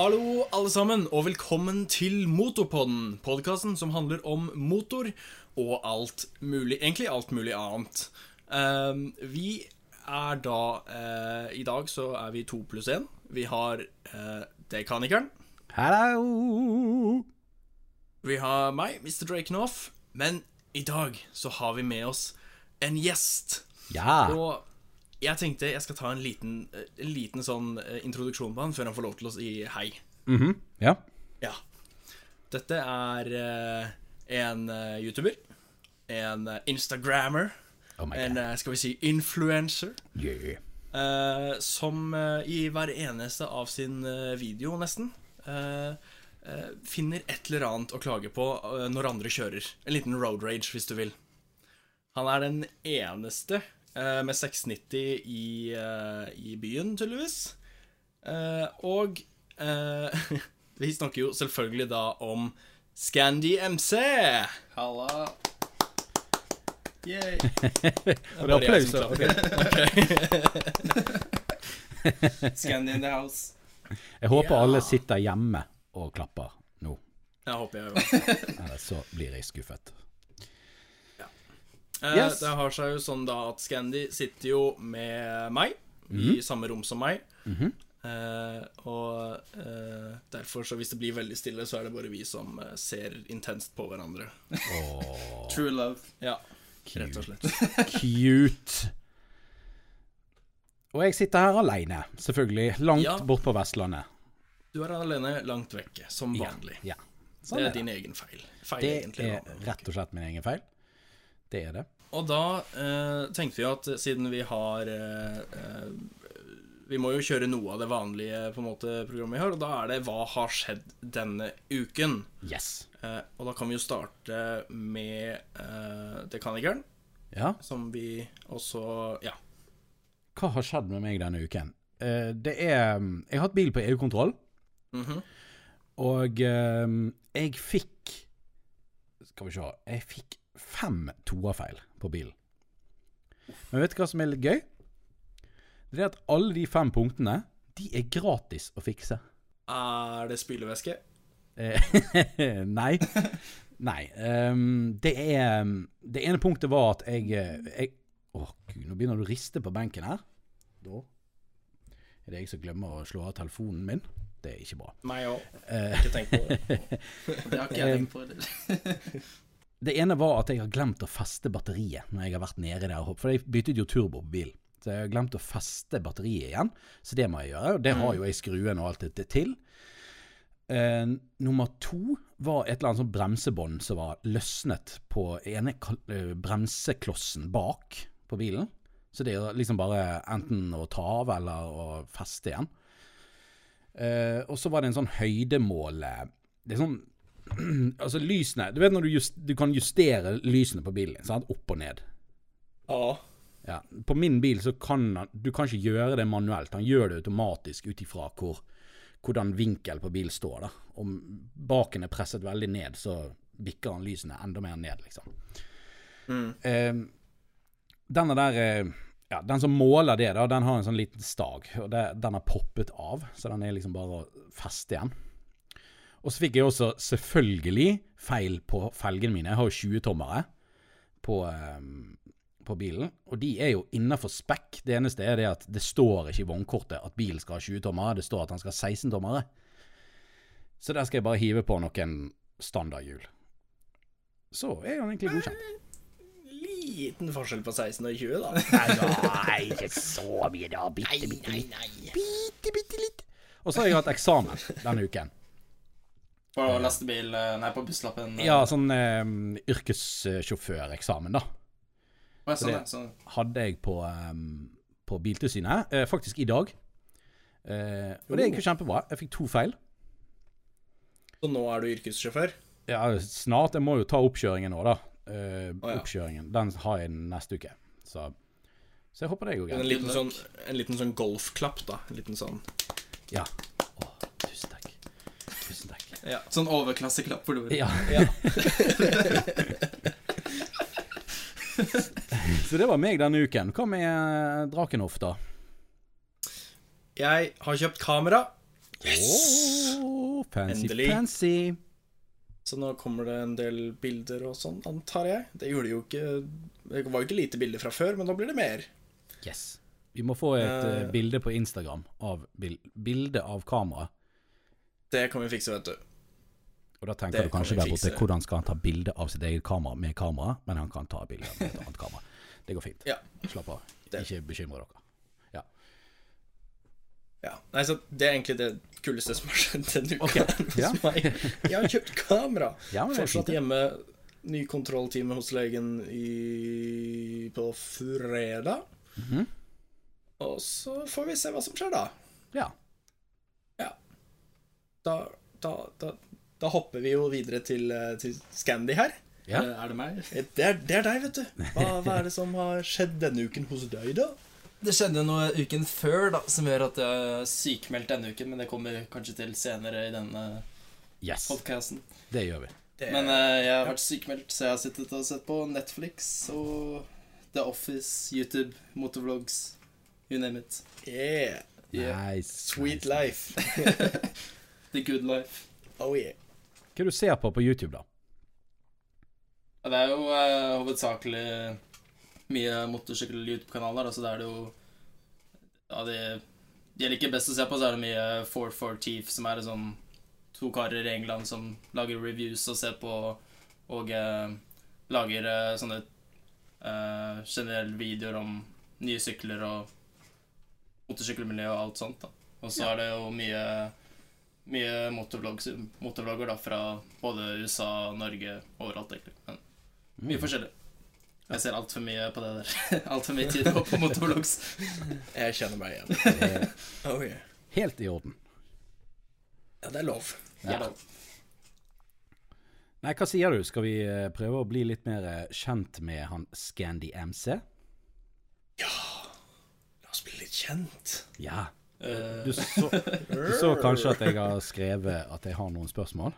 Hallo, alle sammen, og velkommen til Motorpodden. Podkasten som handler om motor og alt mulig Egentlig alt mulig annet. Ehm, vi er da uh, I dag så er vi to pluss én. Vi har uh, Dekanikeren. Hallo! Vi har meg, Mr. Drakenoff. Men i dag så har vi med oss en gjest. Ja. Og jeg tenkte jeg skal ta en liten, eh, en liten sånn eh, introduksjon på han før han får lov til å si hei. Mhm. ja. Ja. Dette er eh, en YouTuber. En Instagrammer. Oh en, skal vi si, influencer. Yeah. som i hver eneste av sin video, nesten, finner et eller annet å klage på når andre kjører. En liten road rage, hvis du vil. Han er den eneste med 690 i, eh, i byen, tydeligvis. Eh, og eh, vi snakker jo selvfølgelig da om Scandi MC. Halla. Yay. Og det er applaus. som ok. Scandi in the house. Jeg håper Ja. alle sitter hjemme og klapper nå. Jeg håper jeg òg. Ellers så blir jeg skuffet. Eh, Yes. Det har seg jo sånn da at Scandi sitter jo med meg i samme rom som meg. Eh, og eh, derfor, så hvis det blir veldig stille, så er det bare vi som eh, ser intenst på hverandre. True love. Ja, rett og slett. Cute. Og jeg sitter her aleine, selvfølgelig. Langt Ja. bort på Vestlandet. Du er alene langt vekke, som vanlig. Ja. Sånn Det er er det. din egen feil. Feil, Det egentlig. er rett og slett min egen feil. Det er det. Og da eh, tenkte vi at siden vi har eh, eh, Vi må jo kjøre noe av det vanlige på en måte programmet vi har, og da er det Hva har skjedd denne uken? Yes. Eh, og da kan vi jo starte med eh, Dekanikeren, Ja. som vi også Ja. Hva har skjedd med meg denne uken? Eh, det er Jeg har hatt bil på EU-kontroll. Mhm. Og eh, jeg fikk Skal vi se Jeg fikk fem toerfeil på bilen. Men vet du hva som er litt gøy? Det er at alle de fem punktene, de er gratis å fikse. Er det spylevæske? Eh, Nei. Nei. Um, det er Det ene punktet var at jeg, eh, jeg Å, gud, nå begynner du å riste på benken her. Da er det jeg som glemmer å slå av telefonen min. Det er ikke bra. Meg òg. Eh. Ikke tenk på det. Det har ikke jeg tenkt på. Det ene var at jeg har glemt å feste batteriet når jeg har vært nede der. For jeg byttet jo turbo på bilen. Så jeg har glemt å feste batteriet igjen. Så det må jeg gjøre. Og det har jo jeg skruen og alt dette til. Uh, nummer to var et eller annet sånn bremsebånd som var løsnet på ene eh, bremseklossen bak på bilen. Så det er liksom bare enten å ta av eller å feste igjen. Uh, og så var det en sånn høydemåle Det er sånn Altså lysene Du vet når du, just, du kan justere lysene på bilen sant? Opp og ned. Ja. Ja. På min bil så kan han Du kan ikke gjøre det manuelt. Han gjør det automatisk ut ifra hvor, hvordan vinkel på bilen står. da. Om baken er presset veldig ned, så bikker han lysene enda mer ned, liksom. Eh, denne der eh, Ja, den som måler det, da, den har en sånn liten stag. Og det, den har poppet av, så den er liksom bare å feste igjen. Og så fikk jeg også selvfølgelig feil på felgene mine. Jeg har jo 20-tommere på, eh, på bilen, og de er jo innafor spekk. Det eneste er det at det står ikke i vognkortet at bilen skal ha 20-tommere, det står at han skal ha 16-tommere. Så der skal jeg bare hive på noen standardhjul. Så er han egentlig godkjent. Liten forskjell på 16 og 20, da. Nei, ikke så mye da. Bitte, bitte litt. Bitte, bitte litt. Og så har jeg hatt eksamen denne uken. På lastebil eh, Nei, på busslappen. eh. Ja, sånn eh, yrkessjåføreksamen, da. Å, ja, sånn, det- sånn. Hadde jeg på, um, på Biltilsynet. Eh, faktisk i dag. Eh, og det gikk jo kjempebra. Jeg fikk to feil. Så nå er du yrkessjåfør? Ja, snart. Jeg må jo ta oppkjøringen nå, da. Eh, ja. Oppkjøringen. Den har jeg neste uke. Så, så jeg håper det går En liten sånn, en liten sånn golfklapp, da. En liten sånn Ja. Å, tusen takk. Tusen takk. Ja. Sånn overklasseklapp for du. Ja. ja. Så det var meg denne uken. Hva med eh, Drakenhoff, da? Jeg har kjøpt kamera. Åh. fancy, Endelig. fancy. Så nå kommer det en del bilder og sånn, antar jeg. Det gjorde jo ikke Det var jo ikke lite bilder fra før, men nå blir det mer. Yes. Vi må få et eh, bilde på Instagram av bil bilde av kamera. Det kan vi fikse, vet du. Og da tenker Det du kanskje der borte hvordan skal han ta bilde av sitt eget kamera med kamera, men han kan ta bilde med et annet kamera. Det går fint. Ja. Slapp av. Ikke bekymre dere. Ja. ja. Nei, så Det er egentlig det kuleste som har skjedd denne uka. Ok, ja. Jeg har kjøpt kamera. Ja, Fortsatt fint. hjemme. Ny kontrolltime hos legen i, på fredag. Mhm. Og så får vi se hva som skjer da. Ja. Da, da, da, da hopper vi jo videre til, eh, til Scandy her. Ja. Eh, Er det meg? Det er, det er deg, vet du. Hva, hva er det som har skjedd denne uken hos deg, da? Det skjedde noe uken før da, som gjør at jeg er sykemeldt denne uken, men det kommer kanskje til senere i denne Yes. podcasten. Det gjør vi. Det, Men uh, jeg har vært sykemeldt, så jeg har sittet og sett på Netflix og The Office, YouTube, motovlogs, you name it. yeah. Yeah. Nice. Sweet nice. life. The good life. Oh yeah. Hva du ser på på YouTube, da? Det er jo eh, hovedsakelig mye motorsykkel-YouTube-kanaler, altså det er det jo Ja, det de jeg liker best å se på, så er det mye 44 Chief, som er sånn to karer i England som lager reviews og ser på og eh, lager eh, sånne eh, generelle videoer om nye sykler og motorsykkelmiljø og alt sånt. da. Og så er det jo mye mye motorvlogger da, fra både USA, Norge, overalt egentlig. Men mye Mm. forskjellig. Jeg ser altfor mye på det der. altfor mye tid på motorvlogs. Jeg kjenner meg igjen. Oh yeah. helt i orden. Ja, det er lov. Ja. Ja. Nei, hva sier du? Skal vi eh, prøve å bli litt mer eh, kjent med han Scandy MC? Ja La oss bli litt kjent. Ja. Eh, Du så, du så kanskje at jeg har skrevet at jeg har noen spørsmål?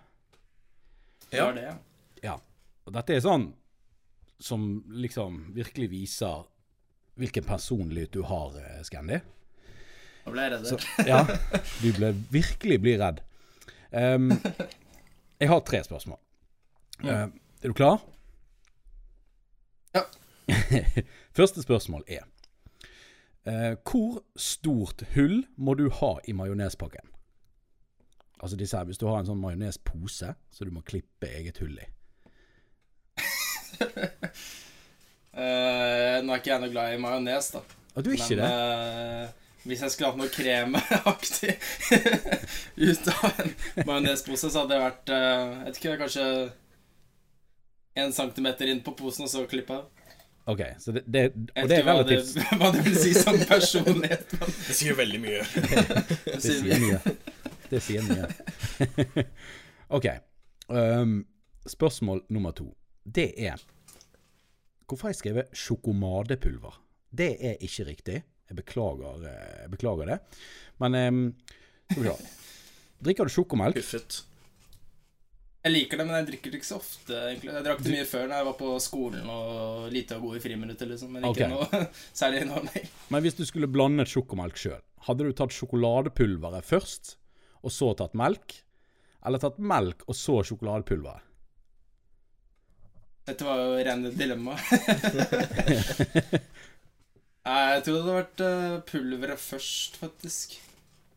ja. det, ja. Ja. Og dette er sånn som liksom virkelig viser hvilken personlighet du har, eh, Scandy. Nå ble jeg redd. Så, ja, du ble virkelig bli redd. Um, jeg har tre spørsmål. Ja. Ehm, er du klar? Ja. Første spørsmål er eh, Hvor stort hull må du ha i majonespakken? Altså disse her, Hvis du har en sånn majonespose så du må klippe eget hull i. uh, nå er ikke jeg noe glad i majones, da. Ah, du er ikke Men det? Uh, hvis jeg skulle hatt noe kremaktig ut av en majonespose, så hadde det vært uh, Jeg vet ikke, kanskje en centimeter inn på posen, og så klippe av. Ok, så det, det, Og det er relativt hva det, hva det vil si som personlighet. Det sier veldig mye. det Det sier mye. Det sier mye. ok. Um, spørsmål nummer to. Det er Hvorfor har jeg skrevet sjokomadepulver? Det er ikke riktig. Jeg beklager, eh, jeg beklager det. Men um, skal vi se. Drikker du sjokomelk? Huffet. Jeg liker det, men jeg drikker det ikke så ofte. egentlig Jeg drakk det mye før når jeg var på skolen og lite og god i friminutter, liksom. Men ikke okay. noe særlig nå, nei. Men hvis du skulle blandet sjokomelk sjøl, hadde du tatt sjokoladepulveret først, og så tatt melk? Eller tatt melk og så sjokoladepulveret? Dette var jo rene dilemma. Jeg tror det hadde vært eh, pulveret først, faktisk.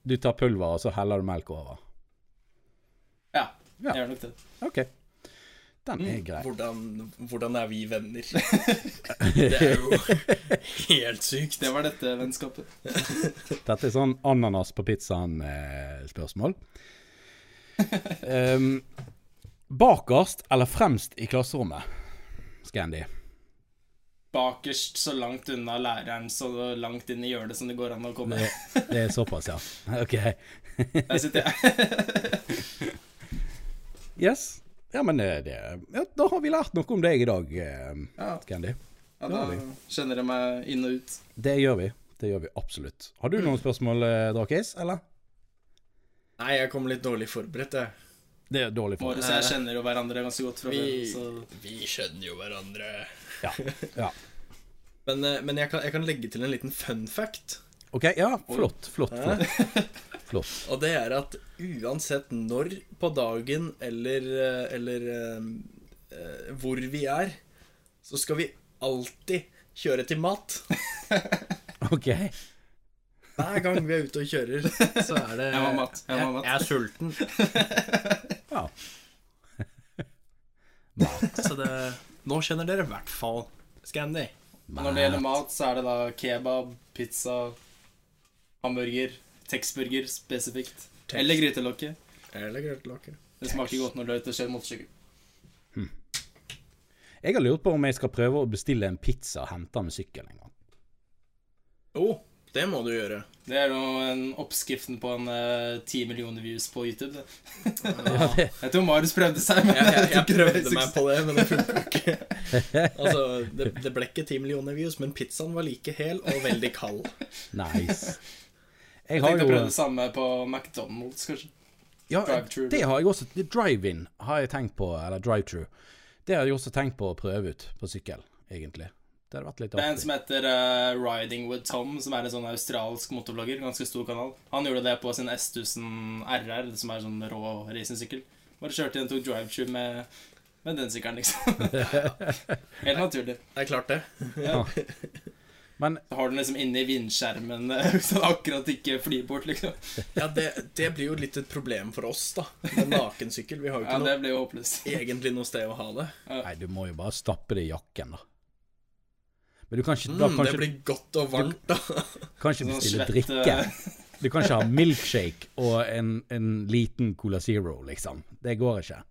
Du tar pulveret, og så heller du melk over? Ja, jeg gjør nok det. Ok. Den er grei. Hvordan, hvordan er vi venner? Det er jo helt sykt. Det var dette vennskapet. Dette er sånn ananas på pizzaen-spørsmål. um, bakerst eller fremst i klasserommet, Scandy? Bakerst så langt unna læreren, så langt inn i hjørnet som det går an å komme. Det, det er såpass, ja. Ok. Der sitter jeg. Yes. Ja, men det, det ja, Da har vi lært noe om deg i dag, eh, Ja, Candy. ja, da kjenner jeg meg inn og ut. Det gjør vi. Det gjør vi absolutt. Har du noen spørsmål, eh, Drakis, eller? Nei, jeg kom litt dårlig forberedt, jeg. Det er dårlig for Marius og jeg kjenner jo hverandre ganske godt fra før. Vi, Så vi skjønner jo hverandre. Ja. ja. Men, eh, men jeg, kan, jeg kan legge til en liten fun fact. OK, ja. Flott. Flott. flott. Flott. Og det er at uansett når på dagen eller, eh, eller eh, eh, hvor vi er, så skal vi alltid kjøre til mat. OK. Hver gang vi er ute og kjører, så er det Jeg må ha mat, jeg jeg, jeg er sulten. Ja. Så det Nå kjenner dere i hvert fall Scandy. Når det gjelder mat, så er det da kebab, pizza, hamburger, Texburger spesifikt. Tex. Eller grytelokket. Eller grytelokket. Det smaker godt når du er kjører motorsykkel. Jeg har lurt på om jeg skal prøve å bestille en pizza og hente med sykkel en gang. Jo, oh, det må du gjøre. Det er en oppskriften på en ti millioner views på YouTube. Det. Ja, det, Jeg tror Marius prøvde seg, men Jeg, jeg, jeg det prøvde meg suksess. på det, men det funka ikke. Altså, det, det ble ikke ti millioner views, men pizzaen var like hel og veldig kald. nice. Jeg Jeg tenkte å prøve det samme på McDonald's, kanskje. Ja, det har jeg også. Drive-in har jeg tenkt på, eller drive-thru. Det har jeg også tenkt på å prøve ut på sykkel, egentlig. Det hadde vært litt Det er en som heter uh, Riding with Tom, som er en sånn australsk motorblogger. Ganske stor kanal. Han gjorde det på sin S1000 RR, som er sånn rå racingsykkel. Bare kjørte inn og tok drive-thru med, med den sykkelen, liksom. Helt naturlig. Det er klart, det. Ja. Men Så har du den liksom inne i vindskjermen, hvis den akkurat ikke flyr bort, liksom. Ja, det, det blir jo litt et problem for oss, da. Med nakensykkel. Vi har jo Ja, ikke det noe, blir jo egentlig noe sted å ha det. nei, du må jo bare stappe det i jakken, da. Men du kan ikke, Mm, da det kan ikke, blir godt og varmt, da. kan ikke Sånn bestille drikke. Du kan ikke ha milkshake og en, en liten Cola Zero, liksom. Det går ikke.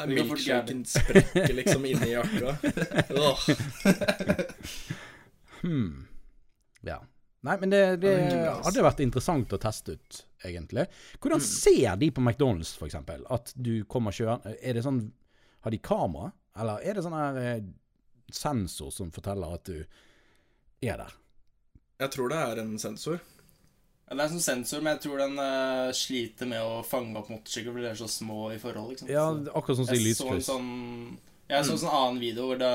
Det Milkshaken sprekker liksom inni jakka. Åh, Hmm. Ja. Nei, men det, det hadde vært interessant å teste ut, egentlig. Hvordan ser de på McDonald's, f.eks.? At du kommer kjørende Er det sånn Har de kamera? Eller er det sånn her eh, sensor som forteller at du er der? Jeg tror det er en sensor. Ja, det er sånn sensor, men jeg tror den uh, sliter med å fange opp motorsykler, for de er så små i forhold. Liksom. Ja, akkurat sånn som i Jeg så en sånn Jeg så en sånn annen video hvor det,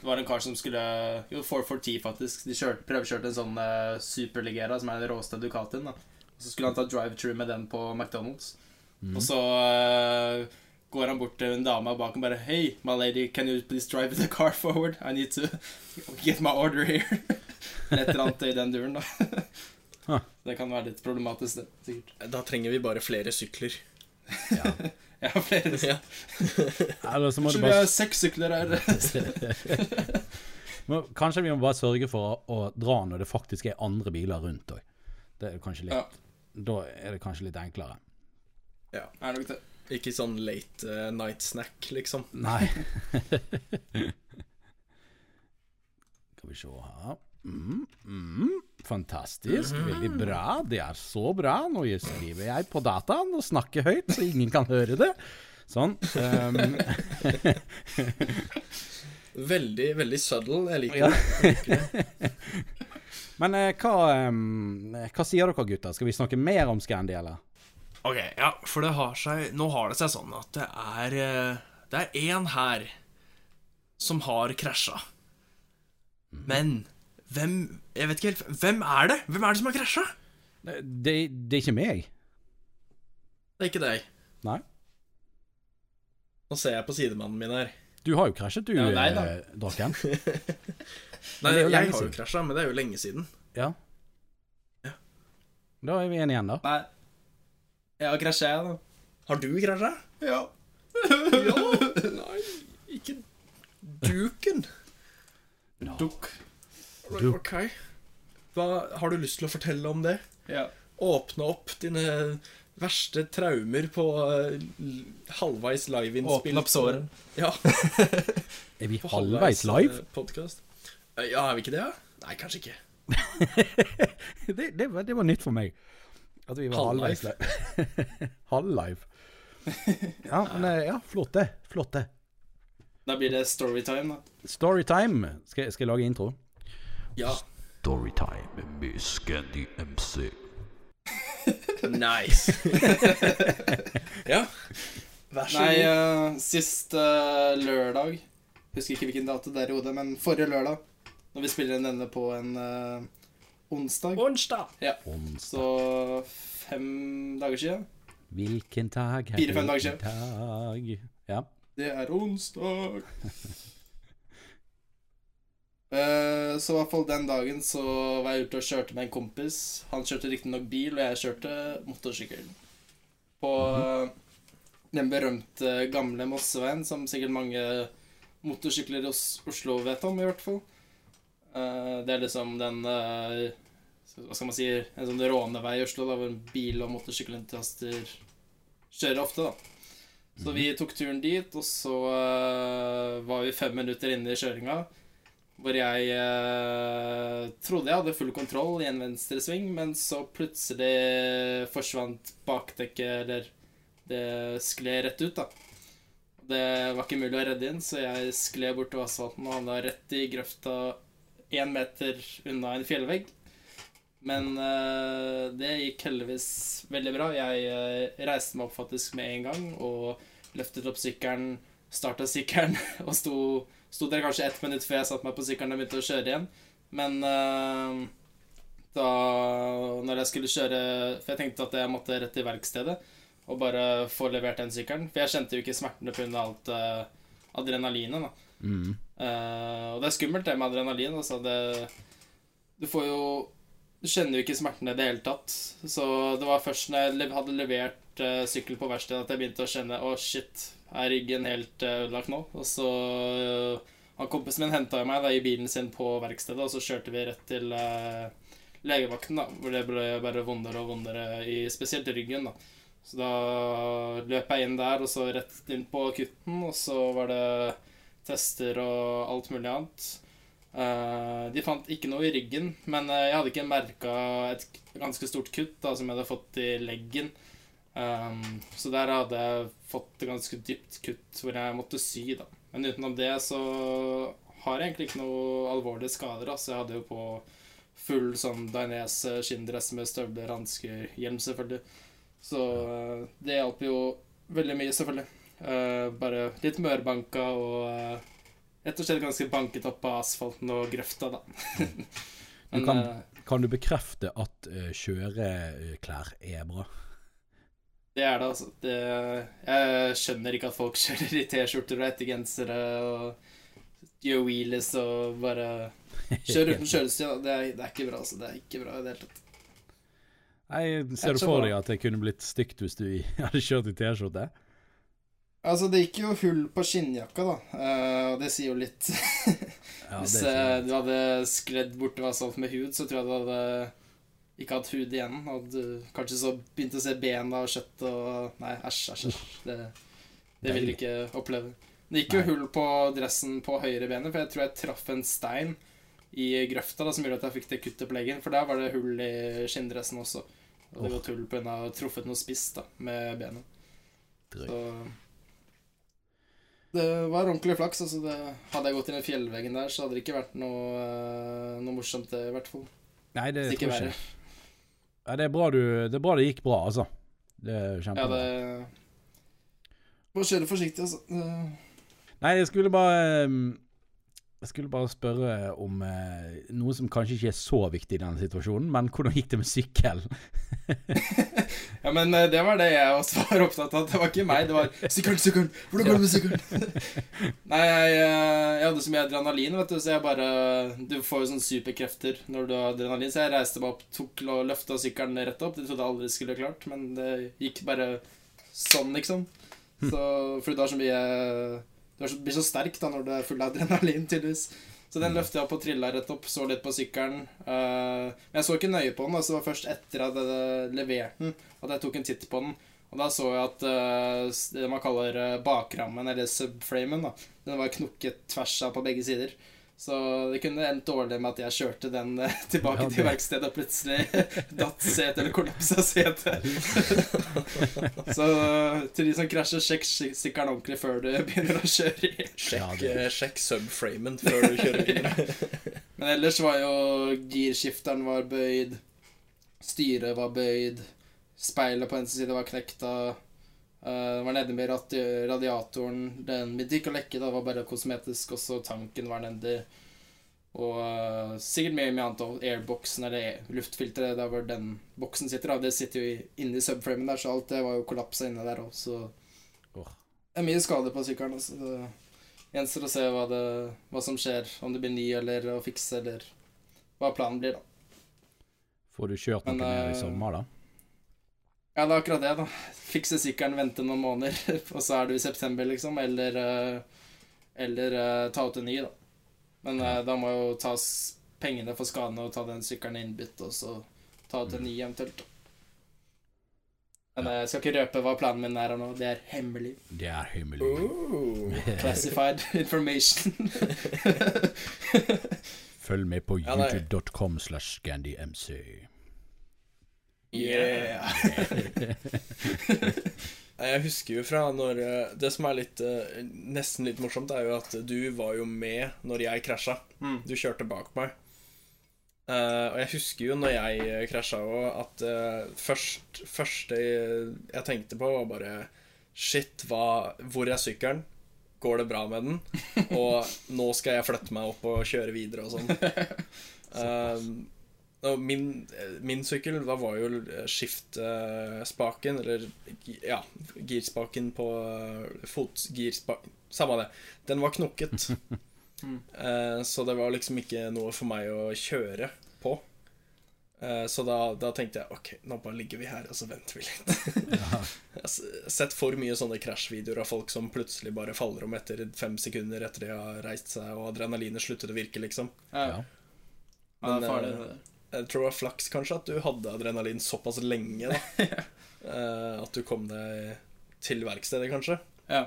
det var en kar som skulle Jo, 440 faktisk. De kjørte, prøvekjørte en sånn uh, Superligera, som er den råeste Ducatien. da Så skulle han ta drive-true med den på McDonald's. Mm. Og så uh, går han bort til en dame bak og bare Hey, my lady, can you please drive the car forward? I need to get my order here. Eller et eller annet i den duren, da. Det kan være litt problematisk, det. Sikkert. Da trenger vi bare flere sykler. Ja. Jeg har flere. Ja. Eller så må Kanskje du vi bare har seks sykler her. Kanskje vi må bare sørge for å, å dra når det faktisk er andre biler rundt òg. Ja. Da er det kanskje litt enklere. Er nok det. Ikke sånn late uh, night snack, liksom. Nei. Skal vi se her. Mm, mm, fantastisk. Veldig bra. Det er så bra. Nå skriver jeg på dataen og snakker høyt, så ingen kan høre det. Sånn. Um, Veldig, veldig subtle. Jeg liker Ja. det. men eh, hva, um, hva sier dere, gutter? Skal vi snakke mer om Scandy, eller? Ok, ja, for det har seg Nå har det seg sånn at det er eh, Det er én her som har krasja. Men hvem Jeg vet ikke helt Hvem er det? Hvem er det som har krasja? Det, det, det er ikke meg. Det er ikke deg. Nei. Nå ser jeg på sidemannen min her. Du har jo krasjet, du, Ja, nei eh, Draken. Nei, jo jeg har jo krasja, men det er jo lenge siden. Ja. Ja. Da er vi enige igjen, da. Nei. Jeg har krasja, jeg, da. Har du krasja? Ja. Ja. Nei, ikke duken. Dukk. Du- Ok. Hva har du lyst til å fortelle om det? Ja. Åpne opp dine verste traumer på uh, halvveis liveinnspill. Åpne opp såren. Ja, Er vi halvveis live? Podcast. Ja, er vi ikke det? ja? Nei, kanskje ikke. det, det, var, det var nytt for meg. At vi var halvveis live. Halvlive. Ja, men eh, ja, flott det. Flott det. Da blir det storytime, da. Storytime. Skal, skal jeg lage intro? Ja. Storytime med Scandy MC. Nice. ja. Vær så Nei, god. eh, sist uh, lørdag Husker ikke hvilken dato det er i hodet, men forrige lørdag, når vi spiller inn denne på en, uh, onsdag. Onsdag! Onsdag. Så fem dager siden. Hvilken dag er Fire-fem dager siden. dag? Ja. Det er onsdag. Eh, så i hvert fall den dagen så var jeg ute og kjørte med en kompis. Han kjørte riktignok bil, og jeg kjørte motorsykkel. På eh, den berømte gamle Mosseveien, som sikkert mange motorsykler i Oslo vet om, i hvert fall. Eh, det er liksom den Hva skal man si En sånn rånevei i Oslo, da, hvor bil- og motorsykkelentusiaster kjører ofte, da. Så vi tok turen dit, og så var vi fem minutter inne i kjøringa. Hvor jeg eh, trodde jeg hadde full kontroll i en venstresving, men så plutselig forsvant bakdekket, eller det skled rett ut, da. Det var ikke mulig å redde inn, så jeg skled bortover asfalten og havna rett i grøfta én meter unna en fjellvegg. Men eh, det gikk heldigvis veldig bra. Jeg eh, reiste meg opp faktisk med en gang og løftet opp sykkelen, starta sykkelen og sto, sto der kanskje ett minutt før jeg satte meg på sykkelen og begynte å kjøre igjen. Men uh, da når jeg skulle kjøre For jeg tenkte at jeg måtte rett til verkstedet og bare få levert den sykkelen. For jeg kjente jo ikke smertene pga. alt uh, adrenalinet. da. Mm. Uh, og det er skummelt det med adrenalin. Altså det, du får jo Du kjenner jo ikke smertene i det hele tatt. Så det var først når jeg hadde levert uh, sykkel på verkstedet at jeg begynte å kjenne Å, shit, er ryggen helt uh, ødelagt nå? Og så uh, han Kompisen min henta meg da i bilen sin på verkstedet, og så kjørte vi rett til uh, legevakten, da, hvor det ble bare vondere og vondere, i spesielt ryggen. da. Så da løp jeg inn der, og så rett inn på akutten, og så var det tester og alt mulig annet. Eh, de fant ikke noe i ryggen, men eh, jeg hadde ikke merka et ganske stort kutt da, som jeg hadde fått i leggen. Um, så der hadde jeg fått et ganske dypt kutt hvor jeg måtte sy. da. Men utenom det så har jeg egentlig ikke noe alvorlige skader. Altså. Jeg hadde jo på full sånn Dainese skinndress med støvler, hansker, hjelm selvfølgelig. Så eh, det hjalp jo veldig mye, selvfølgelig. Uh, bare litt mørbanka og rett og slett ganske banket opp av asfalten og grøfta, da. Men, kan- Kan du bekrefte at uh, kjøreklær er bra? Det er det, altså. Det, jeg skjønner ikke at folk kjører i T-skjorter og ettergensere og gjør wheelies og bare kjører uten kjørestyr. Det, er- det er ikke bra, altså. Det er ikke bra i det hele tatt. Nei, Ser du for deg at det kunne blitt stygt hvis du hadde kjørt i T-skjorte? Altså, det gikk jo hull på skinnjakka, da. Eh, og det sier jo litt. Ja, Hvis det er eh, du hadde skledd bortover asfalt med hud, så tror jeg du hadde ikke hatt hud igjen. Og kanskje så begynte å se bena og kjøtt og Nei, æsj, æsj. æsj. Det, det vil du ikke oppleve. Det gikk jo hull på dressen på høyre benet, for jeg tror jeg traff en stein i grøfta da, som gjorde at jeg fikk det kuttet på leggen. For der var det hull i skinndressen også. Og det var tull på grunn av truffet noe spiss da, med benet. Så det var ordentlig flaks. altså det, Hadde jeg gått inn i fjellveggen der, så hadde det ikke vært noe, eh, noe morsomt, det, i hvert fall. Nei, det Hvis tror jeg ikke. Ja, det, er bra du, det er bra det gikk bra, altså. Det er kjempebra. Ja, det Bare kjøre forsiktig, altså. Nei, jeg skulle bare um, Jeg skulle bare spørre om eh, noe som kanskje ikke er så viktig i denne situasjonen, men hvordan gikk det med sykkel? Ja, men eh, det var det jeg også var opptatt av. Det var ikke meg, det var sykkelen, sykkelen! Hvordan går det med sykkelen? Nei, jeg, eh, jeg hadde så mye adrenalin, vet du, så jeg bare Du får jo sånne superkrefter når du har adrenalin, så jeg reiste meg opp, tok og løfta sykkelen rett opp. Det trodde jeg aldri skulle klart, men det gikk bare sånn, liksom. Så, fordi du har så mye Du så, blir så sterk da når du er full av adrenalin, tydeligvis. Så den løftet jeg opp og trilla rett opp, så litt på sykkelen. Uh, men jeg så ikke nøye på den, altså det var først etter at jeg hadde levert den, at jeg tok en titt på den. Og da så jeg at uh, det man kaller eh, bakrammen, eller subframen, da, den var knukket tvers av på begge sider. Så det kunne endt dårlig med at jeg kjørte den eh, tilbake Ja, til verkstedet og plutselig datt setet eller kollapsa setet. så eh, til de som krasjer, sjekk sy- sykkelen ordentlig før du begynner å kjøre i. Sjekk, Ja, eh, sjekk subframen før du kjører videre. Men ellers var jo girskifteren var bøyd, styret var bøyd, speilet på venstre side var knekta. Eh, det var nede med radi radiatoren. Den begynte å lekke, det var bare kosmetisk. Og så tanken var nedi. Og uh, sikkert mye, mye annet òg. Airboxen eller luftfilteret, der hvor den boksen sitter, da, det sitter jo i- inni subframen der, så alt det var jo kollapsa inni der òg, så oh. Det er mye skade på sykkelen. Altså. Det gjenstår å se hva, det, hva som skjer, om det blir ny eller å fikse, eller hva planen blir, da. Får du kjørt noe Men, mer i eh, sommer, da? Ja, det er akkurat det, da. Fikse sykkelen, vente noen måneder, og så er du i september, liksom. Eller, eh, eller eh, ta ut en ny, da. Men ja. da må jo tas pengene for skadene og ta den sykkelen innbytt, og så ta ut en ny eventuelt. da. Men eh, jeg skal ikke røpe hva planen min er her nå. Det er hemmelig. Det er hemmelig. Ooh. Classified information. Følg med på youtube.com slash scandymc. Yeah. Jeg husker jo fra når eh, Det som er litt eh, nesten litt morsomt, er jo at du var jo med når jeg krasja. Mm. Du kjørte bak meg. Uh, og jeg husker jo når jeg uh, krasja òg, at uh, først, første jeg tenkte på, var bare Shit, hva, hvor er sykkelen? Går det bra med den? Og nå skal jeg flytte meg opp og kjøre videre og sånn. Eh, og min, eh, min sykkel da var jo skiftespaken, eller ja, girspaken på uh, fotgirspaken Samme det. Den var knokket. Mm. Eh, så det var liksom ikke noe for meg å kjøre på. Eh, så da, da tenkte jeg ok, nå bare ligger vi her, og så venter vi litt. Jeg har sett for mye sånne krasjvideoer av folk som plutselig bare faller om etter fem sekunder etter de har reist seg, og adrenalinet sluttet å virke, liksom. Ja, Ja. ja, det er farlig. eh, det der. Jeg tror det var flaks kanskje at du hadde adrenalin såpass lenge, da. Eh, at du kom deg til verkstedet, kanskje. Ja.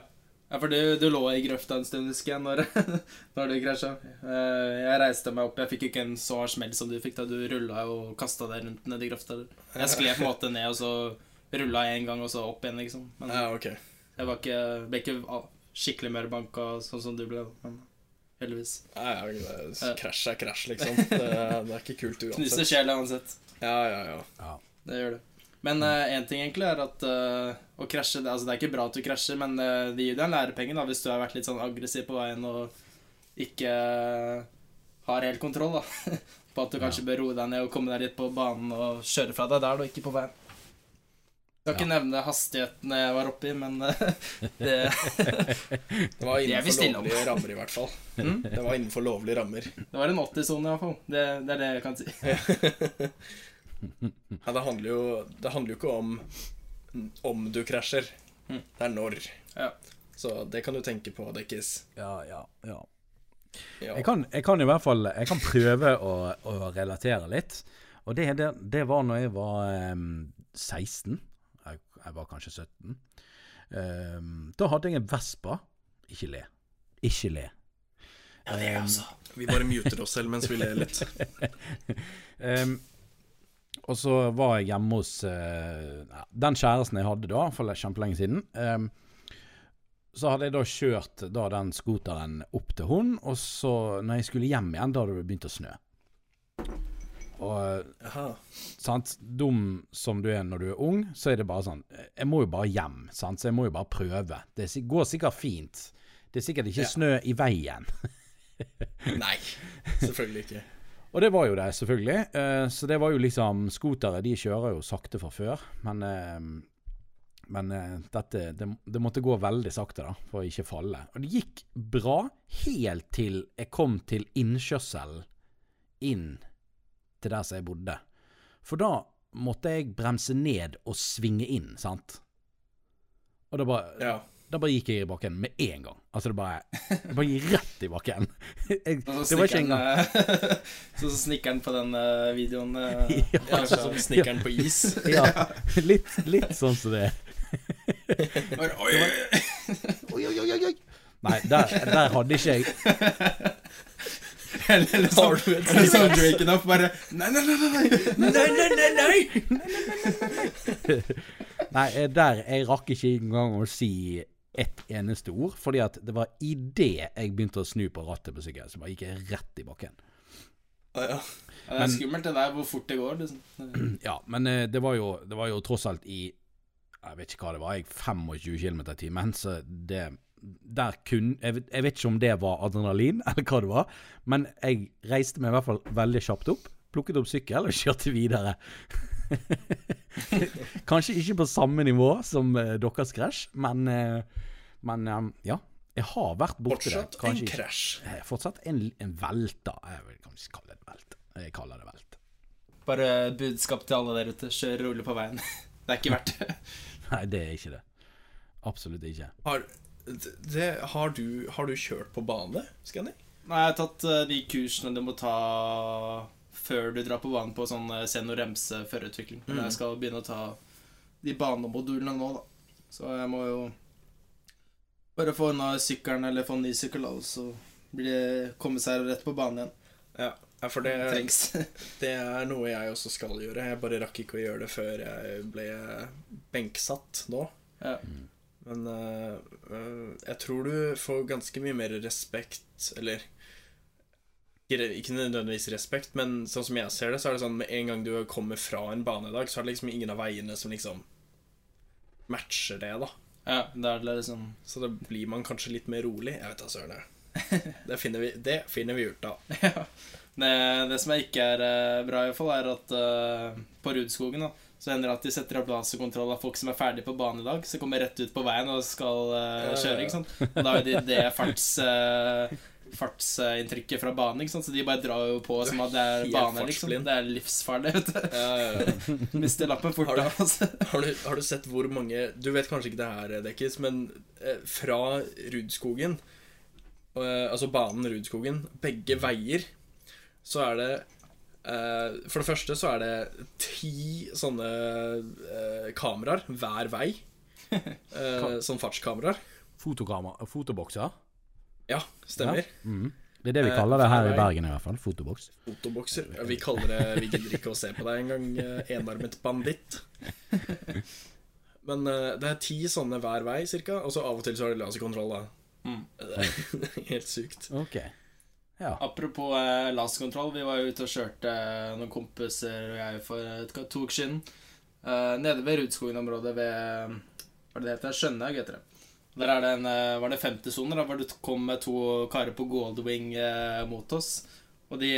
ja, for du, du lå i grøfta en stund, husker jeg, når, når du krasja. Eh, Jeg reiste meg opp. Jeg fikk ikke en så hard smell som du fikk da du rulla og kasta deg rundt nedi grøfta. Jeg skled på en måte ned, og så rulla jeg en gang, og så opp igjen, liksom. Men Ja, ok. jeg var ikke, ble ikke skikkelig skikkelig mørbanka sånn som du ble. Men heldigvis. Nei, ja, Ja. krasj er krasj, liksom. Det, det er ikke kult Knuser uansett. sjela uansett. Ja, ja, ja. Ja. Det gjør det. Men én ting egentlig er at uh, å krasje det- Altså, det er ikke bra at du krasjer, men uh, det gir deg en lærepenge da, hvis du har vært litt sånn aggressiv på veien og ikke har helt kontroll, da. På at du kanskje bør roe deg ned og komme deg litt på banen og kjøre fra deg der, og ikke på veien. Jeg skal ikke nevne hastigheten jeg var oppi, men eh, det Det var innenfor lovlige rammer, i hvert fall. Mm. Det var innenfor lovlige rammer. Det var en 80-sone, iallfall. Det, det er det jeg kan si. Ja, det handler jo Det handler jo ikke om om du krasjer. Mm. Det er når. Ja. Så det kan du tenke på, Dekkis. Ja, ja, ja. Ja. Jeg kan, jeg kan i hvert fall Jeg kan prøve å, å relatere litt. Og det, det, det var når jeg var um, 16. Jeg, var kanskje 17. Em, da hadde jeg en Vespa. Ikke le. Ikke le. Ja, det er jeg også. Vi bare muter oss selv mens vi ler litt. um, og så var jeg hjemme hos uh, den kjæresten jeg hadde da, for kjempelenge siden. Um, så hadde jeg da kjørt da den skoteren opp til hun, og så når jeg skulle hjem igjen, da hadde det begynt å snø. Og sant, dum som du er når du er ung, så er det bare sånn Jeg må jo bare hjem, sant, så jeg må jo bare prøve. Det går sikkert fint. Det er sikkert ikke Ja. snø i veien. Nei, selvfølgelig ikke. Og det var jo det, selvfølgelig. Eh, så det var jo liksom Skotere de kjører jo sakte fra før, men, eh, men eh, dette det, det måtte gå veldig sakte da, for å ikke falle. Og det gikk bra helt til jeg kom til innkjørselen inn til der som jeg bodde. For da måtte jeg bremse ned og svinge inn, sant? Og da bare, Ja. da bare gikk jeg i bakken med en gang. Altså det bare Jeg bare gikk rett i bakken. Jeg, det var ikke engang Sånn Så så snikkeren på den eh, videoen eh, ja sånn som snikkeren på is. Ja, litt, litt sånn som det. er. Oi, oi, oi, oi. Nei, der, der hadde ikke jeg Eller, eller sånn, eller sånn Drake Enough bare Nei, nei, nei, nei! Nei, nei, nei, nei! nei, eh, der Jeg rakk ikke engang å si ett eneste ord, fordi at det var idet jeg begynte å snu på rattet på sykkelen, så bare gikk rett i bakken. Ah, ja. Det er men, skummelt det der, hvor fort det går. Liksom. Ja, men eh, det var, jo, det var jo tross alt i Jeg vet ikke hva det var, jeg 25 km i timen, så det der kun jeg, vet- jeg vet ikke om det var adrenalin, eller hva det var, men jeg reiste meg i hvert fall veldig kjapt opp, plukket opp sykkel og kjørte videre. Kanskje ikke på samme nivå som uh, deres krasj, men, uh, men um, ja. Jeg har vært borti det. Fortsatt en krasj. Fortsatt en, en velta. Jeg vil kanskje kalle det velte. Jeg kaller det velte. Bare budskap til alle der ute. Kjør rolig på veien. Det er ikke verdt det. Nei, det er ikke det. Absolutt ikke. Har, det, har, du, har du kjørt på bane, Scanny? Nei, jeg har tatt eh, de kursene du må ta før du drar på banen på sånn uh, senior remse førerutvikling. Men jeg skal begynne å ta de banemodulene nå, da. Så jeg må jo bare få unna sykkelen eller få en ny sykkel, og så blir det komme seg rett på banen igjen. Ja, ja, for det, det er noe jeg også skal gjøre. Jeg bare rakk ikke å gjøre det før jeg ble benksatt nå. ja. Men øh, øh, jeg tror du får ganske mye mer respekt, eller ikke, nødvendigvis respekt, men sånn som jeg ser det, så er det sånn med en gang du kommer fra en banedag, så er det liksom ingen av veiene som liksom matcher det, da. ja, det er det liksom Så da blir man kanskje litt mer rolig. Jeg vet da søren. Det finner vi, det finner vi ut av. Ja. Det, det som ikke er eh, bra, i hvert fall, er at uh, på Rudskogen da, så hender det at de setter opp laserkontroll av folk som er ferdig på banen i dag, som kommer rett ut på veien og skal ja. kjøre. ikke sant? Og da er jo de det farts, uh, fartsinntrykket fra banen, så de bare drar jo på som at det er bane. liksom. Det er livsfarlig. vet du. Ja, ja, ja. Mister lappen fort Har du-. Altså. Har, du, har du sett hvor mange Du vet kanskje ikke det her, Dekkis, men eh, fra Rudskogen eh, Altså banen Rudskogen, begge veier, så er det For det første så er det ti sånne eh, kameraer hver vei. Eh, sånn fartskameraer. Fotokamera, fotobokser? Ja, stemmer. Mhm. Det er det vi Eh, kaller det her i. Bergen i hvert fall. Fotoboks. Fotobokser. Ja, vi kaller det Vi gidder ikke å se på deg engang, eh, enarmet banditt. Men eh, det er ti sånne hver vei, cirka. Og så av og til så er det laserkontroll, da. Mm. Det er helt sykt. Ok. Ja. Apropos eh, laserkontroll, vi var jo ute og kjørte eh, noen kompiser og jeg for et, to uker siden. Eh, nede ved Rudskogen-området ved Hva er det det heter? Skjønhaug heter det. Der er det en, eh, var det 50-soner, da, hvor det kom med to karer på Goldwing eh, mot oss. Og de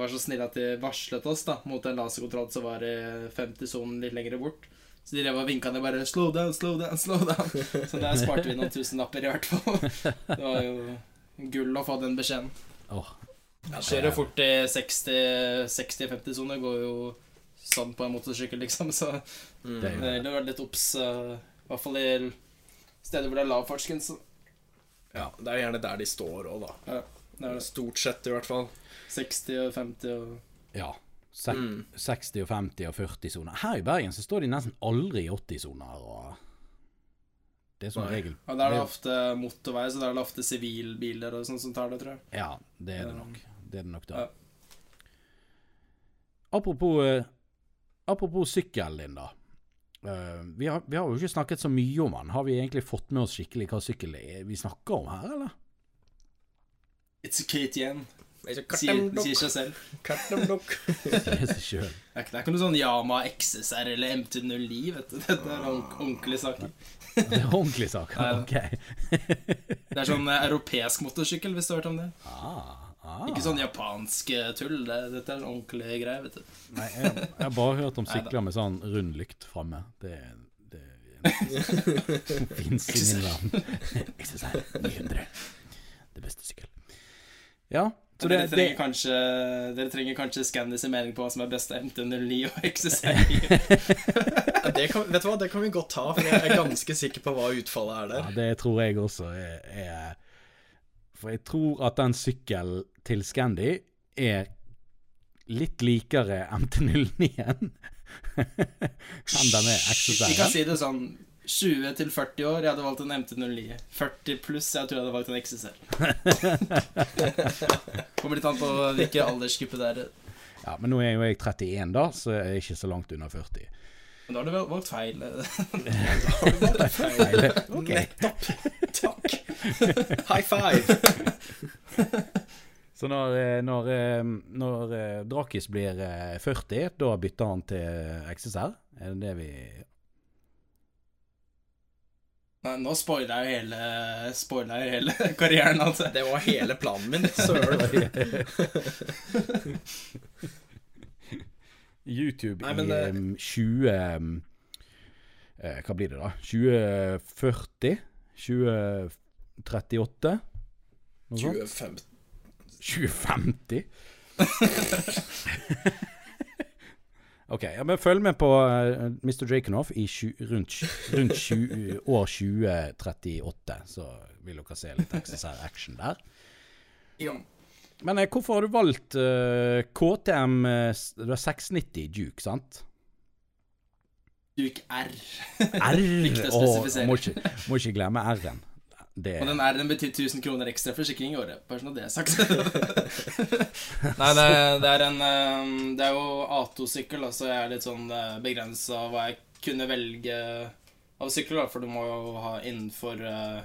var så snille at de varslet oss da mot en laserkontroll som var i 50-sonen litt lenger bort. Så de drev og vinka ned bare 'slow down, slow down', slow down. Så der sparte vi noen tusenlapper i hvert fall. Det var jo gull å få den beskjeden. Åh, Kjører fort i 60-50-sone. går jo sånn på en motorsykkel, liksom. Så Mm. Det er jo- gjelder å være litt obs, i hvert fall i steder hvor det er lav fartsgrense. Ja, det er gjerne der de står òg, da. Ja, det er det. Stort sett, i hvert fall. 60 og 50 og ja. Se Mm. 60 og 50 og 40 soner. Her i Bergen så står de nesten aldri i 80 soner. Og det er som regel ja, der er det ofte motorvei, så der er det ofte sivilbiler og sånn som tar det, tror jeg. Ja, det er det nok. Det er det nok da. ja. Apropos, eh, apropos sykkel, din, da. Eh, vi, har, vi har jo ikke snakket så mye om den. Har vi egentlig fått med oss skikkelig hva sykkel er vi snakker om her, eller? It's a KTM, sier, sier seg selv. kartemdokk. Sier seg sjøl. Det er ikke, noe sånn Yama XSR eller MT09, vet du. Dette er ordent- ordentlige saker. Det er ordentlig sak. Ok. Det er sånn eh, europeisk motorsykkel, hvis du har hørt om det. Ah, ah. Ikke sånn japansk eh, tull. Det, dette er en ordentlig greie. vet du. Nei, jeg, jeg har bare hørt om sykler med sånn rund lykt framme. Det, det fins ingen verden. XSR 900. Det beste sykkel. Ja, så det, dere, det trenger kanskje, dere trenger kanskje Scandis sin mening på hva som er best av MT09 og XSI. Det kan, vet du hva, det kan vi godt ta, for jeg er ganske sikker på hva utfallet er Ja, det tror jeg også er, er For jeg tror at den sykkelen til Scandi er litt likere MT09-en enn den er Vi kan si det sånn 20 til 40 år, jeg hadde valgt en MT09. 40 pluss, jeg tror jeg hadde valgt en XSR. Kommer litt an på hvilken aldersgruppe det er. Ja, men nå er jo jeg 31, da, så jeg er ikke så langt under 40. Men da har du vel valgt feil. Nei, det, ok. Takk. High five. Så når, eh, når, eh, når eh, Drakis blir eh, 40, da bytter han til XSR? Er det det vi Nei, nå spoiler jeg hele, spoiler jeg hele karrieren hans. Det var hele planen min. Søren. YouTube Nei, men i um, 20 um, eh, Hva blir det, da? 2040? 2038? Noe sånt? 2050. 2050? OK, ja, men følg med på uh, Mr. Drakenhoff i tju- rundt, rundt tju- år 2038, så vil dere se litt XSR action der. Ja. Men eh, hvorfor har du valgt uh, KTM eh, Du har 690 Duke, sant? Duke R. R! Å må, ikke, må ikke glemme R-en. Det Og den R-en betyr 1000 kroner ekstra forsikring i året. Bare sånn at det er sagt. Nei, det, det er en eh, Det er jo A2-sykkel, så jeg er litt sånn begrensa hva jeg kunne velge av sykler, for du må jo ha innenfor eh,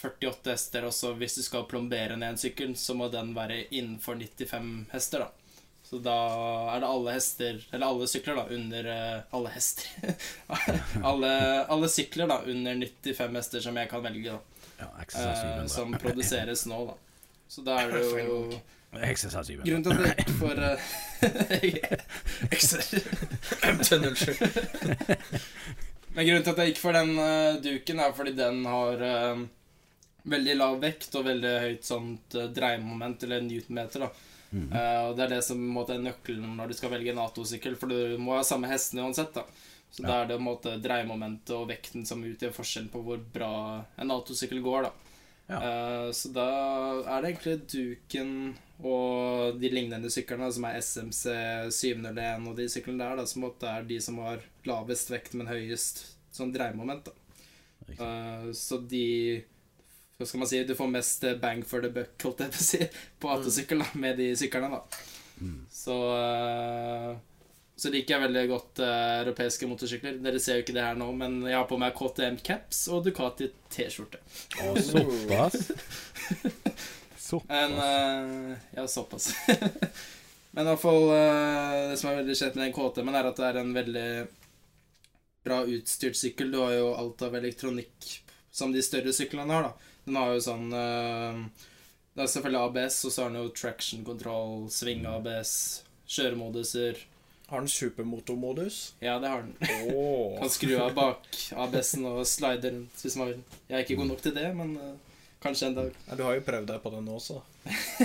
48 hester og så Hvis du skal plombere ned en sykkel, så må den være innenfor 95 hester, da. Så da er det alle hester Eller alle sykler, da, under eh, Alle hester. alle, alle sykler, da, under 95 hester som jeg kan velge, da. Eh, som produseres nå, da. Så da er det jo XSR 700. Grunnen til at det for MT07. Men grunnen til at jeg gikk for den uh, duken, er fordi den har uh, veldig lav vekt og veldig høyt sånt uh, dreiemoment, eller newtonmeter, da. Mhm. Eh, og det er det som måte, er nøkkelen når du skal velge en A2-sykkel, for du må ha samme hestene uansett, da. Så da er det måte dreiemomentet og vekten som utgjør forskjellen på hvor bra en A2-sykkel går, da. Ja. Uh, så da er det egentlig Duken og de lignende syklene, som er SMC 701 og de syklene der, da, som er de som har lavest vekt, men høyest sånn dreiemoment. Eh, så de Hva skal man si? Du får mest bang for the buck, holdt jeg på å si, på A2-sykkel da, med de syklene, da. Mm. Så eh, så liker jeg veldig godt uh, europeiske motorsykler. Dere ser jo ikke det her nå, men jeg har på meg KTM caps og Ducati T-skjorte. Å, såpass? Såpass. En, uh, Ja, såpass. men i hvert fall uh, Det som er veldig kjent med den KTM-en, er at det er en veldig bra utstyrt sykkel. Du har jo alt av elektronikk som de større syklene har, da. Den har jo sånn eh, Det er selvfølgelig ABS, og så har den jo traction control, sving-ABS, kjøremoduser. Har den supermotormodus? Ja, det har den. Oh. Kan skru av bak ABS-en og slide rundt hvis man vil. Jeg er ikke god nok til det, men uh, kanskje en dag. Ja, du har jo prøvd deg på den også.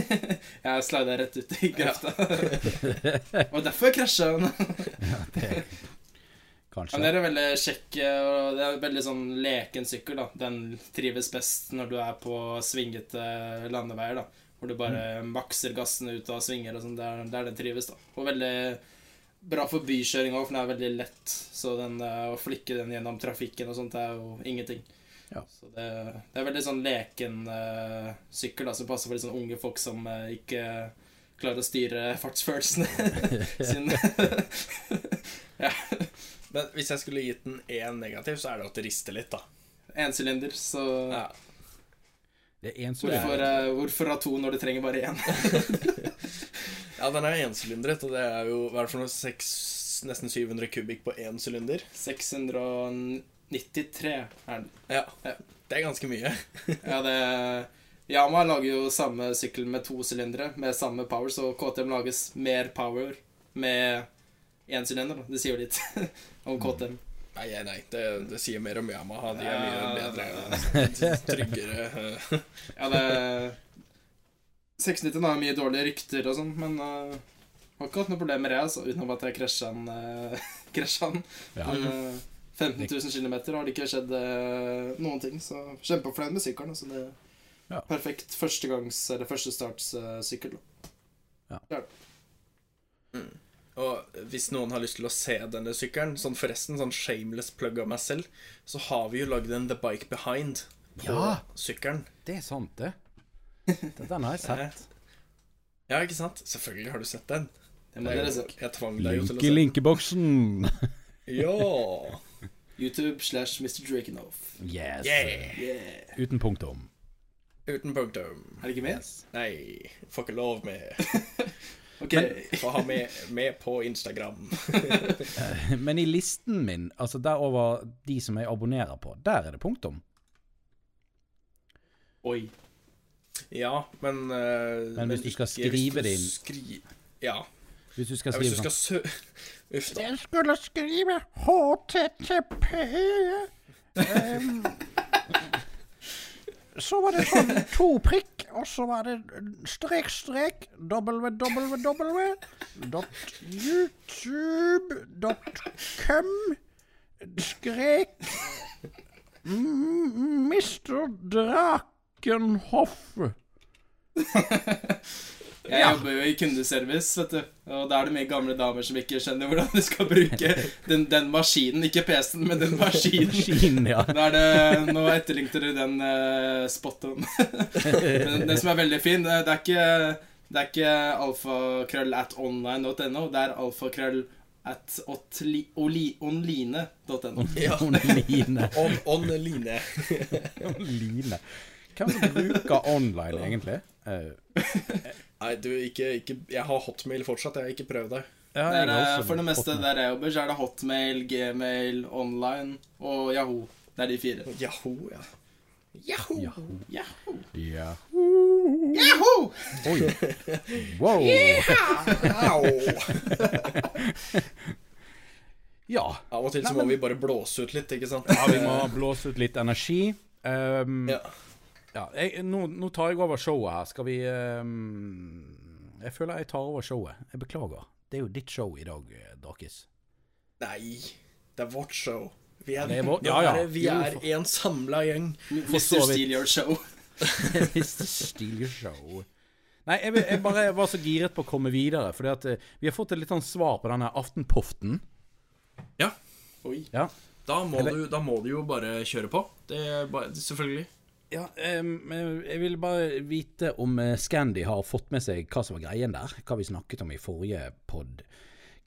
Jeg slida rett ut i grøfta. og derfor krasja. Ja, det Kanskje. Men det er veldig kjekk og det er en veldig sånn leken sykkel. da Den trives best når du er på svingete landeveier. da Hvor du bare makser gassen ut av svinger og sånn. Der, der den trives. da Og veldig bra for bykjøring òg, for den er veldig lett. Så den, å flikke den gjennom trafikken og sånt er jo ingenting. Ja. Så det, det er veldig sånn leken uh, sykkel da som passer for litt sånn unge folk som uh, ikke klarer å styre fartsfølelsene sine. Men hvis jeg skulle gitt den én negativ, så er det at det rister litt, da. Ensylinder, så Ja. Det en sylinder, hvorfor, uh, hvorfor ha to når du trenger bare én? Ja, den er ensylindret, og det er jo hva er det for noe 6, nesten 700 kubikk på én sylinder. 693 er den. Ja. Ja. Det er ganske mye. Ja, det Yama lager jo samme sykkel med to sylindere, med samme power, så KTM lages mer power med én sylinder. Det sier jo litt om KTM. Nei, nei. Det, det sier mer om Yamaha. De er mye bedre. Tryggere. Ja, det 690 har mye dårlige rykter og sånn, men uh, har ikke hatt noe problem med det, altså, utenom at jeg krasja den. Uh, krasja den. Ja. Men, uh, 15 000 km har det ikke skjedd uh, noen ting, så kjempefornøyd med sykkelen. Altså, det er Ja. perfekt førstegangs- eller førstestartssykkel. da. Og hvis noen har lyst til å se denne sykkelen Sånn forresten, sånn shameless plug av meg selv, så har vi jo lagd en The Bike Behind på Ja. sykkelen. Det er sant, det. Det- Den har jeg sett. Ja, ikke sant? Selvfølgelig har du sett den. Det må. Jeg tvang deg jo til å Link se i den. linkeboksen. Ja. YouTube slash Mr. Drakenoff. Yes. Yeah. Yeah. Uten punktum. Uten punktum. Er det ikke med? Nei, får ikke lov med. Ok. Får ha med, med på Instagram. Men i listen min, altså der over de som jeg abonnerer på, der er det punktum. Oi. Ja, men uh, Men hvis du skal skrive det inn skri... Ja. Hvis du skal ja. Hvis skrive du sånn skal sø... Uff da. Jeg skulle skrive HTTP um, Så var det sånn to prikk, og så var det strek, strek, www.youtube.com skrek Mr. Mr. Drakenhoff. Jeg jobber jo i kundeservice, vet du. Og da er det mye gamle damer som ikke skjønner hvordan de skal bruke den, den maskinen. Ikke PC-en, men den maskinen. Maskin, ja. Da er det, Nå etterlengter du den uh, spot-on. Men det som er veldig fin, det det er ikke, det er ikke alfakrøll at online.no. Det er alfakrøll at online.no. Ja. Online. On, on line. Line. Hvem som bruker online, egentlig? Eh, Nei, du, ikke, ikke Jeg har hotmail fortsatt. Jeg har ikke prøvd det. ja, Det er, for det meste hotmail. der jeg jobber, så er det Hotmail, Gmail, Online og Yahoo. Det er de fire. Yahoo, ja. Yahoo! Yahoo. Yahoo! Yahoo! Yahoo! Oi. Wow. Ja. Av og til så Nei, må men- vi bare blåse ut litt, ikke sant? ja, vi må blåse ut litt energi. Um, Ja. Ja, jeg, nå, nå tar jeg over showet her. Skal vi um, Jeg føler jeg tar over showet. Jeg beklager. Det er jo ditt show i dag, eh, Drakis. Nei, det er vårt show. Vi er, er vår- ja, ja. er, vi Jo, er for- en samla gjeng. Mr. Steal Your Show. Mr. Steele Show. Nei, jeg, jeg bare var så giret på å komme videre. Fordi at eh, vi har fått et litt sånn svar på denne Aftenpoften. Ja, Oi. Ja. da må, du, da må du jo bare kjøre på. Det er selvfølgelig. Ja, em, jeg vil bare vite om Scandy Scandi har fått med seg hva som var greien der. Hva vi snakket om i forrige podcast.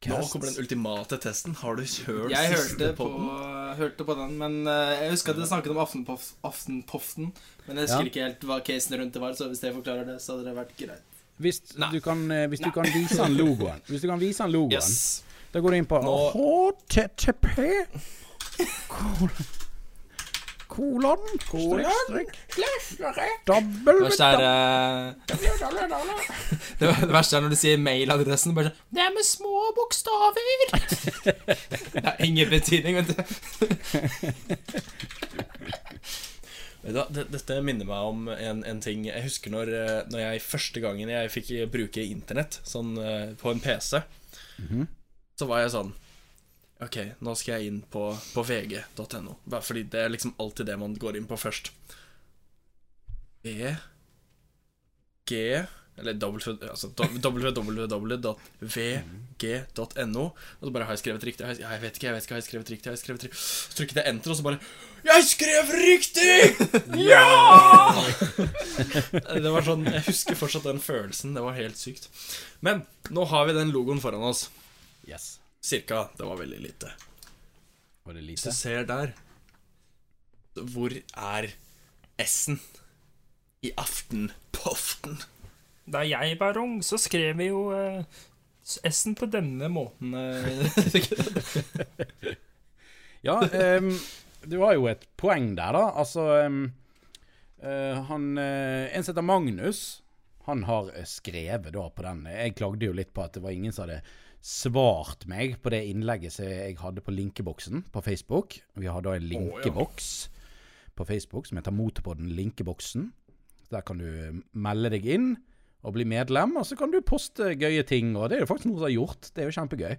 Nå kommer den ultimate testen. Har du hørt Jeg siste hørte på, hørte på den, men eh, jeg husker at dere snakket om Aftenpof Aftenpoften. Men jeg husker Ja. ikke helt hva casen rundt det var, så hvis jeg forklarer det, så hadde det vært greit. Hvis du kan, eh, hvis du kan vise han logoen Hvis du kan vise han logoen, Yes. da går du inn på Http HTTP kolon kolon? Dobbel Det verste er det, det verste er når du sier mailadressen, bare sånn Det er med små bokstaver! det har ingen betydning, vet du. Vet du Dette minner meg om en, en ting. Jeg husker når, eh, når jeg første gangen jeg fikk bruke internett Sånn eh, på en PC Så var jeg sånn Ok, nå skal jeg inn på, på vg.no Bare fordi det er liksom alltid det man går inn på først. E G Eller altså, www.vg.no Og så bare har jeg skrevet riktig Jeg, jeg vet ikke, jeg vet ikke, har jeg skrevet riktig, har jeg skrevet riktig. Så trykket jeg enter og så bare Jeg skrev riktig! Ja! det var sånn, jeg husker fortsatt den følelsen. Det var helt sykt. Men, nå har vi den logoen foran oss. Yes. Cirka, det var veldig lite Var det Hvis du ser der Hvor er S-en I Aftenpoften? Da jeg var ung, så skrev vi jo eh, S-en på denne måten. eh. Ja, um, det var jo et poeng der, da. Altså um, uh, Han uh, En som heter Magnus, han har eh, skrevet da på den Jeg klagde jo litt på at det var ingen som hadde svart meg på det innlegget som jeg hadde på linkeboksen på Facebook. Vi har da en linkeboks på Facebook som heter Motorpodden Linkeboksen. Der kan du eh, melde deg inn og bli medlem, og så kan du poste gøye ting. Og det er jo faktisk noe som har gjort. Det er jo kjempegøy.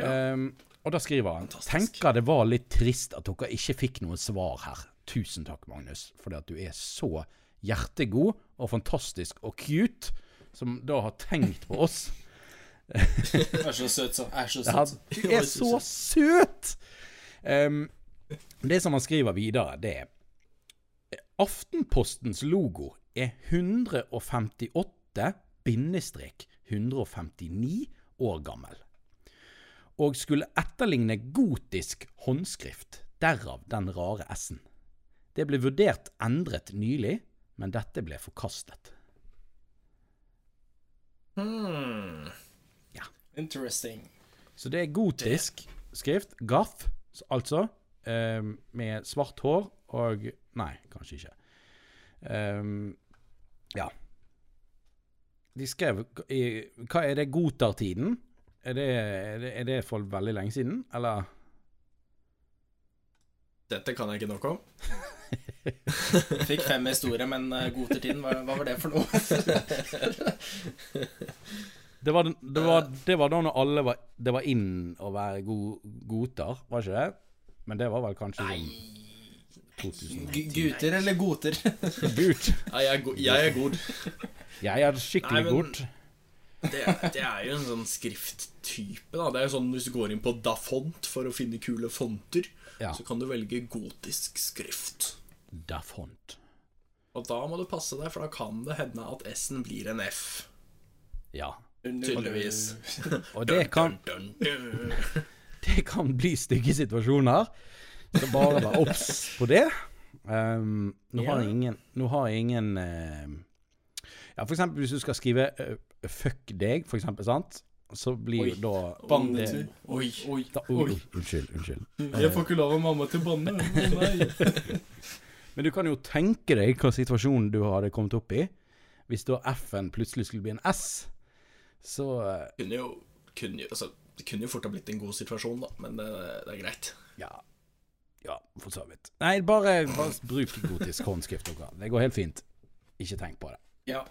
Ehm, og da skriver han Fantastisk. Tenker det var litt trist at dere ikke fikk noe svar her. Tusen takk, Magnus, fordi at du er så hjertegod og fantastisk og cute, som da har tenkt på oss. Er så søt, så. Er så søt, Han du er så søt! Um, det som han skriver videre, det er Aftenpostens logo er 158-159 år gammel. Og skulle etterligne gotisk håndskrift, derav den rare S-en. Det ble vurdert endret nylig, men dette ble forkastet. Hmm. Interesting. Så det er gotisk skrift, gaff, altså, Um, med svart hår og Nei, kanskje ikke. Um, ja. De skrev i, Hva er det Gotar-tiden? Er det, er, det, er det for veldig lenge siden, eller? Dette kan jeg ikke nok om. Fikk fem historier, men uh, gotertiden, hva, hva var det for noe? Det var, det, var, det var da når alle var Det var inn å være go, goter, var ikke det? Men det var vel kanskje 2010. Guter eller goter? Gut. Ja, jeg, er go jeg er god. Jeg er skikkelig Nei, god. Det, det er jo en sånn skrifttype. da Det er jo sånn Hvis du går inn på Dafont for å finne kule fonter, Ja. så kan du velge gotisk skrift. Da font. Og da må du passe deg, for da kan det hende at S-en blir en F. Ja. Tydeligvis. Og det kan, det kan bli stygge situasjoner. Så bare vær obs på det. Um, nå, har jeg ingen, nå har jeg ingen uh, Ja, for eksempel hvis du skal skrive uh, 'fuck deg', for eksempel, sant? Så blir Oi. da Bannetur. Oi. Oi. da, oi, Unnskyld, unnskyld. Jeg får ikke lov av mamma til å banne. Men du kan jo tenke deg hva situasjonen du hadde kommet opp i. Hvis da F-en plutselig skulle bli en S, så eh, Kunne jo, kunne altså, Det kunne jo fort ha blitt en god situasjon, da, men det, det er greit. Ja. Ja, for så vidt. Nei, bare, bare bruk gotisk håndskrift. dere. Det går helt fint. Ikke tenk på det. Ja.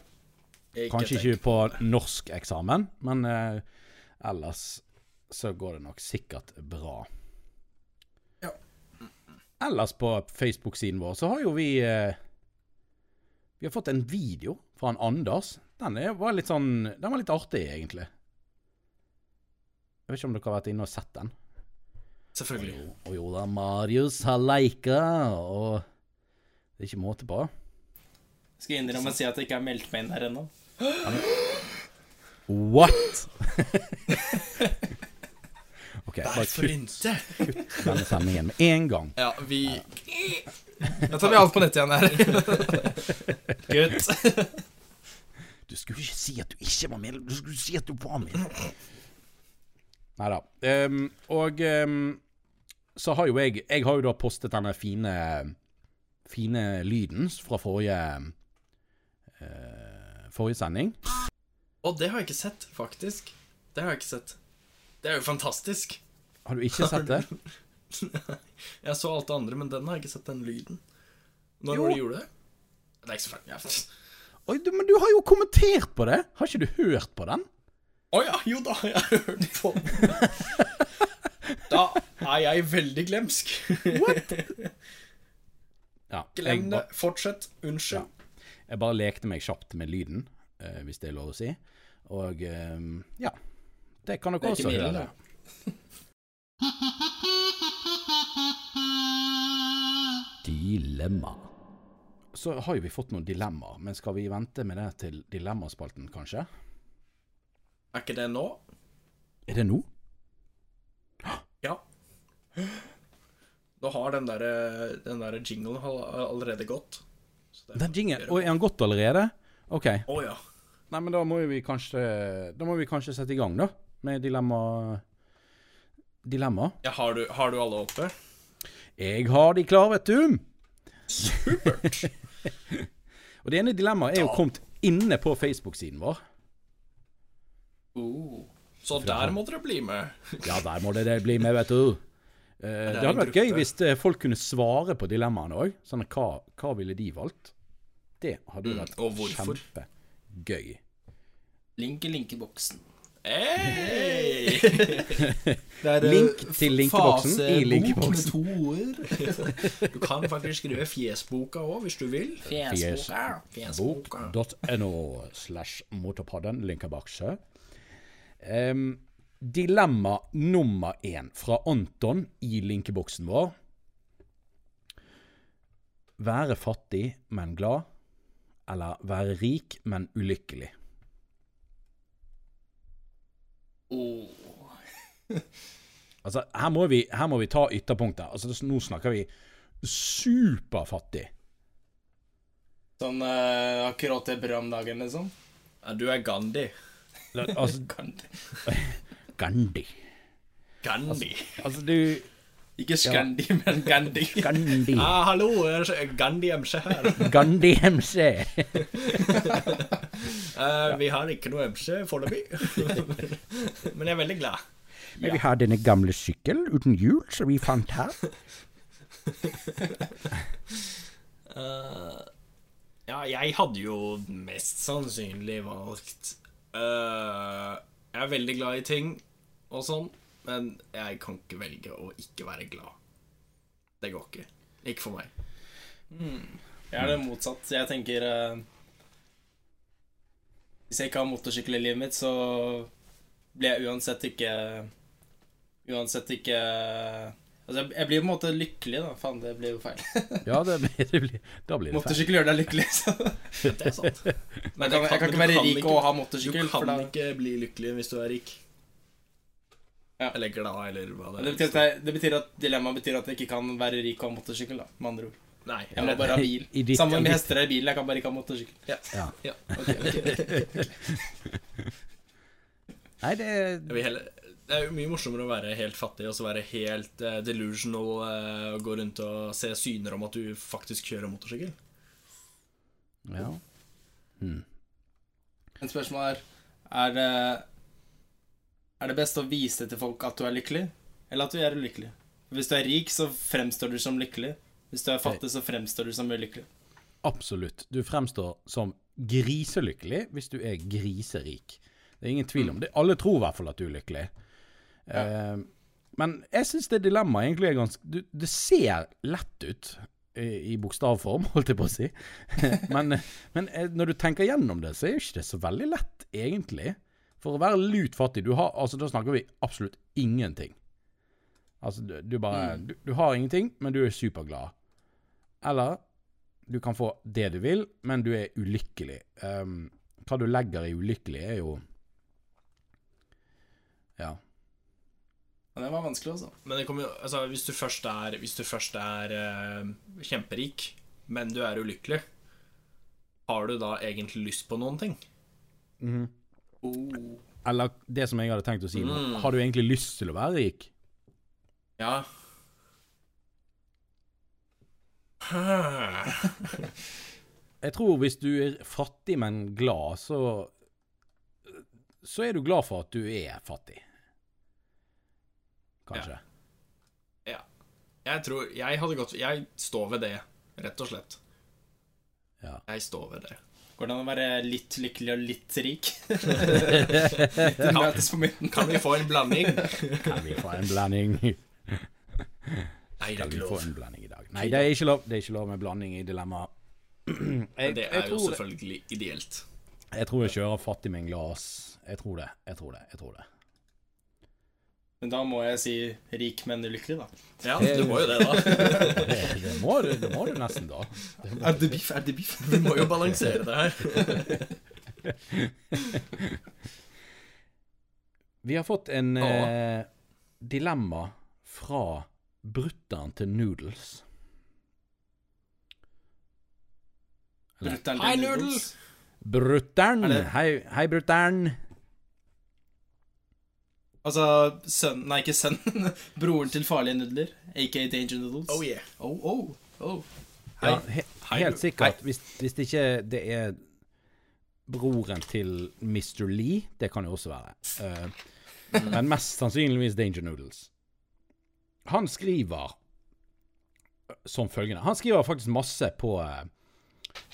Kanskje tenk ikke på norskeksamen, men eh, ellers så går det nok sikkert bra. Ja. Ellers på Facebook-siden vår så har jo vi eh, Vi har fått en video fra han Anders. Den er, var litt sånn Den var litt artig, egentlig. Jeg vet ikke om dere har vært inne og sett den? Selvfølgelig. Og jo da, Marius har leika, og det er ikke måte på. Skal jeg innrømme å si at jeg ikke har meldt meg inn her ennå. What?! OK, bare kutt, kutt denne sendingen med en gang. Ja, vi Da tar vi alt på nett igjen her. Gutt. Du skulle ikke si at du ikke var med, du skulle si at du var med. Nei da. Um, og um, så har jo jeg Jeg har jo da postet denne fine Fine lyden fra forrige uh, Forrige sending. Og det har jeg ikke sett, faktisk. Det har jeg ikke sett. Det er jo fantastisk. Har du ikke sett det? Jeg så alt det andre, men den har jeg ikke sett, den lyden. Når Jo. var det du gjorde det? Det er ikke så fælt. Ja. Oi, du, men du har jo kommentert på det! Har ikke du hørt på den? Å ja, jo da, jeg har hørt på den. Da er jeg veldig glemsk. Ja, Glem det. Fortsett. Unnskyld. jeg bare lekte meg kjapt med lyden, uh, hvis det er lov å si. Og uh, ja. Det kan dere Det også høre. Dilemma. Så har jo vi fått noen dilemmaer, men skal vi vente med det til dilemmaspalten, kanskje? Er ikke det nå? Er det nå? Ja. Nå har den der, den der jinglen allerede gått. Så det- Den jinglen? Oi, er han gått allerede? OK. Å ja. Nei, men da må vi kanskje Da må vi kanskje sette i gang, da. Med dilemma Dilemma. ja har, du, har du alle oppe? Jeg har de klar, vet du. Supert. Og det ene dilemmaet er jo kommet inne på Facebook-siden vår. Uh, Så der må dere bli med. Ja, der må det det bli med, vet du. Uh, det, det hadde vært gøy hvis eh, folk kunne svare på dilemmaene òg. Sånn, hva, hva ville de valgt? Det hadde vært Mm, vært kjempegøy. Link i linkeboksen. Hey! Link til linkeboksen i linkeboksen. to ord. Du kan faktisk skrive Fjesboka òg, hvis du vil. Fjesboka. Slash motorpodden. Linker bak seg. Em, dilemma nummer én fra Anton i linkeboksen vår. Være fattig, men glad. Eller være rik, men ulykkelig. Oh. Altså, her må vi, her må vi ta ytterpunkter. Altså, nå snakker vi superfattig. Sånn uh, akkurat det bra om dagen, liksom. Ja, du er Gandhi. Altså, Gandhi. Gandhi. Gandhi. Altså, du Ikke Scandi, men Gandhi. Gandhi. Ah, hallo, er det Gandhi MC her. Gandhi MC. Eh, vi har ikke noe MC foreløpig. Men jeg er veldig glad. Men vi har denne gamle sykkel uten hjul som vi fant her. uh, ja, jeg hadde jo mest sannsynlig valgt uh, Jeg er veldig glad i ting og sånn, men jeg kan ikke velge å ikke være glad. Det går ikke. Ikke for meg. Jeg er det motsatt. Jeg tenker eh, Hvis jeg ikke har motorsykkel i livet mitt, så blir jeg uansett ikke Uansett ikke Altså, jeg- blir på en måte lykkelig, da. Faen, det blir jo feil. Ja, det blir, det blir, da blir det feil. Motorsykkel gjør deg lykkelig, så Det er sant. jeg kan, jeg kan ikke være rik og ha motorsykkel. Du for kan da, ikke bli lykkelig hvis du er rik. Ja. Eller glad, eller hva det det, betyr at jeg, det betyr at dilemmaet betyr at jeg ikke kan være rik og ha motorsykkel, da, med andre ord. Nei. Jeg må bare ha bil. I Sammen med hester i bilen, jeg kan bare ikke ha motorsykkel. Ja. Ja, Ja. Okay, okay. Nei, det er Jeg vil heller, det er jo mye morsommere å være helt fattig og så være helt uh, delusional og gå rundt og se syner om at du faktisk kjører motorsykkel. Ja. En spørsmål er Er det Er det best å vise til folk at du er lykkelig, eller at du er ulykkelig? Hvis du er rik, så fremstår du som lykkelig. Hvis du er fattig, så fremstår du som ulykkelig. Absolutt. Du fremstår som griselykkelig hvis du er griserik. Det er ingen tvil om det. Alle tror i hvert fall at du er lykkelig. Eh, men jeg syns det dilemmaet egentlig er ganske du, Det ser lett ut i, i bokstavform, holdt jeg på å si. men, men eh, når du tenker gjennom det, så er jo ikke det så veldig lett, egentlig. For å være lut fattig du har, altså Da snakker vi absolutt ingenting. Altså, du, du bare du, du har ingenting, men du er superglad. Eller du kan få det du vil, men du er ulykkelig. Um, hva du legger i ulykkelig, er jo Ja. Men det var vanskelig, altså. Men det kommer jo Altså, hvis du først er, hvis du først er uh, kjemperik, men du er ulykkelig, har du da egentlig lyst på noen ting? Oh. Eller det som jeg hadde tenkt å si nå. Mm. Har du egentlig lyst til å være rik? Ja. Jeg tror hvis du er fattig, men glad, så Så er du glad for at du er fattig. Kanskje. Ja. Jeg tror Jeg hadde gått Jeg står ved det, rett og slett. Ja. Jeg står ved det. Går det an å være litt lykkelig og litt rik? litt møtes på midten. Kan vi få en blanding? Kan vi få en blanding? Nei, det er ikke lov. en blanding i dag? Nei, det er ikke lov, det er ikke lov med blanding i dilemmaet. Jeg, Det er jo selvfølgelig ideelt. Jeg tror jeg kjører fattig med en glass. Jeg tror det. Jeg tror det. Jeg tror det. Men da må jeg si rik, men ulykkelig, da. Ja, du må jo det, da. Det, det, må, du, det må du nesten, da. Er det biff? Er det biff? Vi må jo balansere det her. Vi har fått en eh, dilemma fra brutter'n til Noodles. Brutter'n Hei, til Noodles! Brutter'n! Er Brutter'n. Hei, hei brutter'n! Altså sønnen Nei, ikke sønnen. Broren til farlige nudler, aka Danger Noodles. Oh yeah. Oh, oh, oh. Ja, he, helt sikkert. Hvis, hvis det ikke det er broren til Mr. Lee, det kan jo også være. Uh, men mest sannsynligvis Danger Noodles. Han skriver som følgende Han skriver faktisk masse på, eh,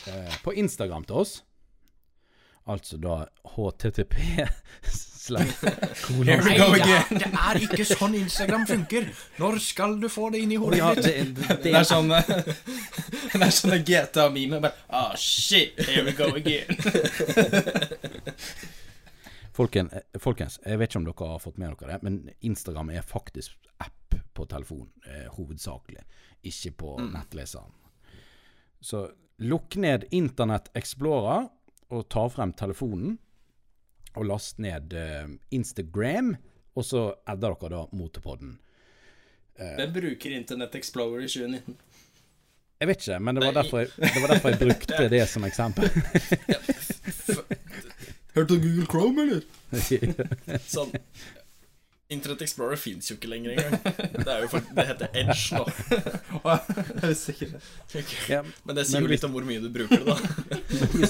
eh, på Instagram til oss. Altså da http Here we go det, again. det er ikke sånn Instagram funker. Når skal du få det inn i hodet ja, ditt? det, det, Det er sånn Det er sånn GTA-meme. Ah, Ah, shit, here we go again. Folken, eh, folkens, jeg vet ikke om dere har fått med dere det, men Instagram er faktisk app på telefon, eh, hovedsakelig, ikke på nettleseren. Så lukk ned Internett Explorer og ta frem telefonen, og last ned eh, Instagram, og så adder dere da Motorpodden. Hvem bruker Internett Explorer i 2019? Jeg vet ikke, men det var derfor jeg, det var derfor jeg brukte det som eksempel. Hørte du Google Chrome, eller? Sånn. Internett Explorer fins jo ikke lenger engang. Det, er jo for, det heter Edge nå. Jeg visste ikke det. Men det sier jo litt om hvor mye du bruker det, da.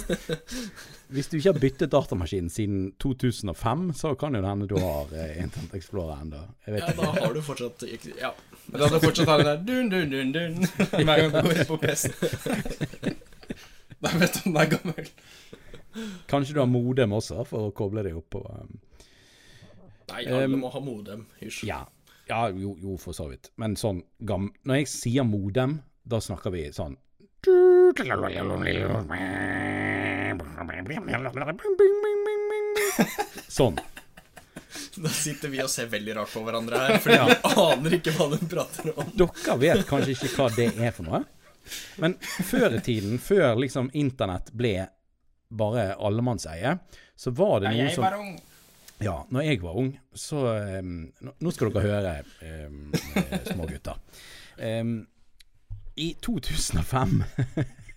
hvis du ikke har byttet datamaskin siden 2005, så kan jo det hende du har eh, Internet Explorer ennå. Ja, da har du fortsatt Ja. Men da hadde jeg fortsatt ha den der dun, dun, dun, dun hver gang du går inn på PC-en. Da vet du om den er gammel. Kanskje du har modem også, for å koble deg opp på um, Nei, alle Um, må ha modem. Hysj. Ja, ja jo, jo, for så vidt. Men sånn gam... Når jeg sier modem, da snakker vi sånn Sånn. Da sitter vi og ser veldig rart på hverandre her, for vi aner ikke hva de prater om. Dere vet kanskje ikke hva det er for noe. Men før i tiden, før liksom internett ble bare allemannseie, så var det noe jeg som var ung. Ja, når jeg var ung, så um, nå- skal dere høre, um, små gutter. Um, I 2005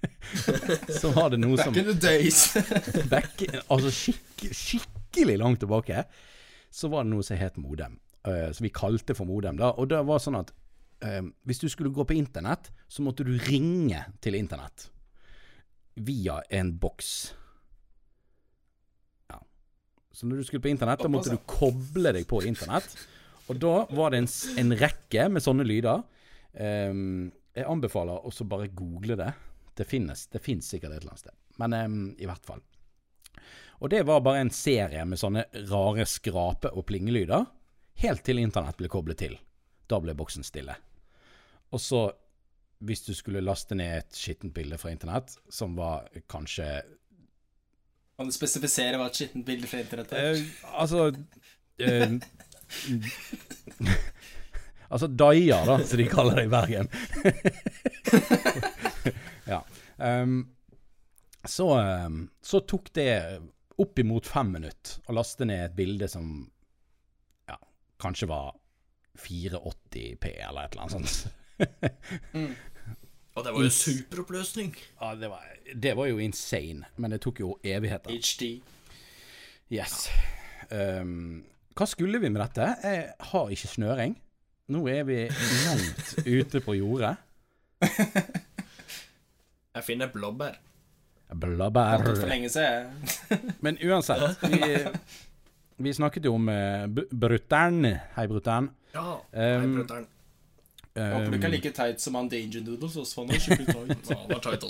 så var det noe som Back in the days. back, Altså skikk, skikkelig langt tilbake, så var det noe som het modem. Uh, som vi kalte for modem. da, Og det var sånn at um, hvis du skulle gå på internett, så måtte du ringe til internett. Via en boks. Så når du skulle på internett, da måtte du koble deg på internett. Og da var det en, en rekke med sånne lyder. Um, jeg anbefaler også bare google det. Det finnes, det finnes sikkert et eller annet sted. Men um, i hvert fall. Og det var bare en serie med sånne rare skrape- og plingelyder, helt til internett ble koblet til. Da ble boksen stille. Og så, hvis du skulle laste ned et skittent bilde fra internett, som var kanskje Kan du spesifisere hva et skittent bilde fra internett er? eh, Altså eh, Altså Daia, da, som de kaller det i Bergen. ja. Um, så, så tok det oppimot fem minutter å laste ned et bilde som ja, kanskje var 480P eller et eller annet sånt. Og det var jo superoppløsning. Ja, det var, det var jo insane, men det tok jo evigheter. HD. Yes. Um, hva skulle vi med dette? Jeg har ikke snøring. Nå er vi langt ute på jordet. Jeg finner blåbær. Blåbær. For lenge siden. Men uansett, vi, vi snakket jo om uh, brutter'n. Hei, brutter'n. Ja. hei Um, Nei. Håper du ikke er like teit som han Danger Noodles. Også, han er skikkelig. Ja, tight.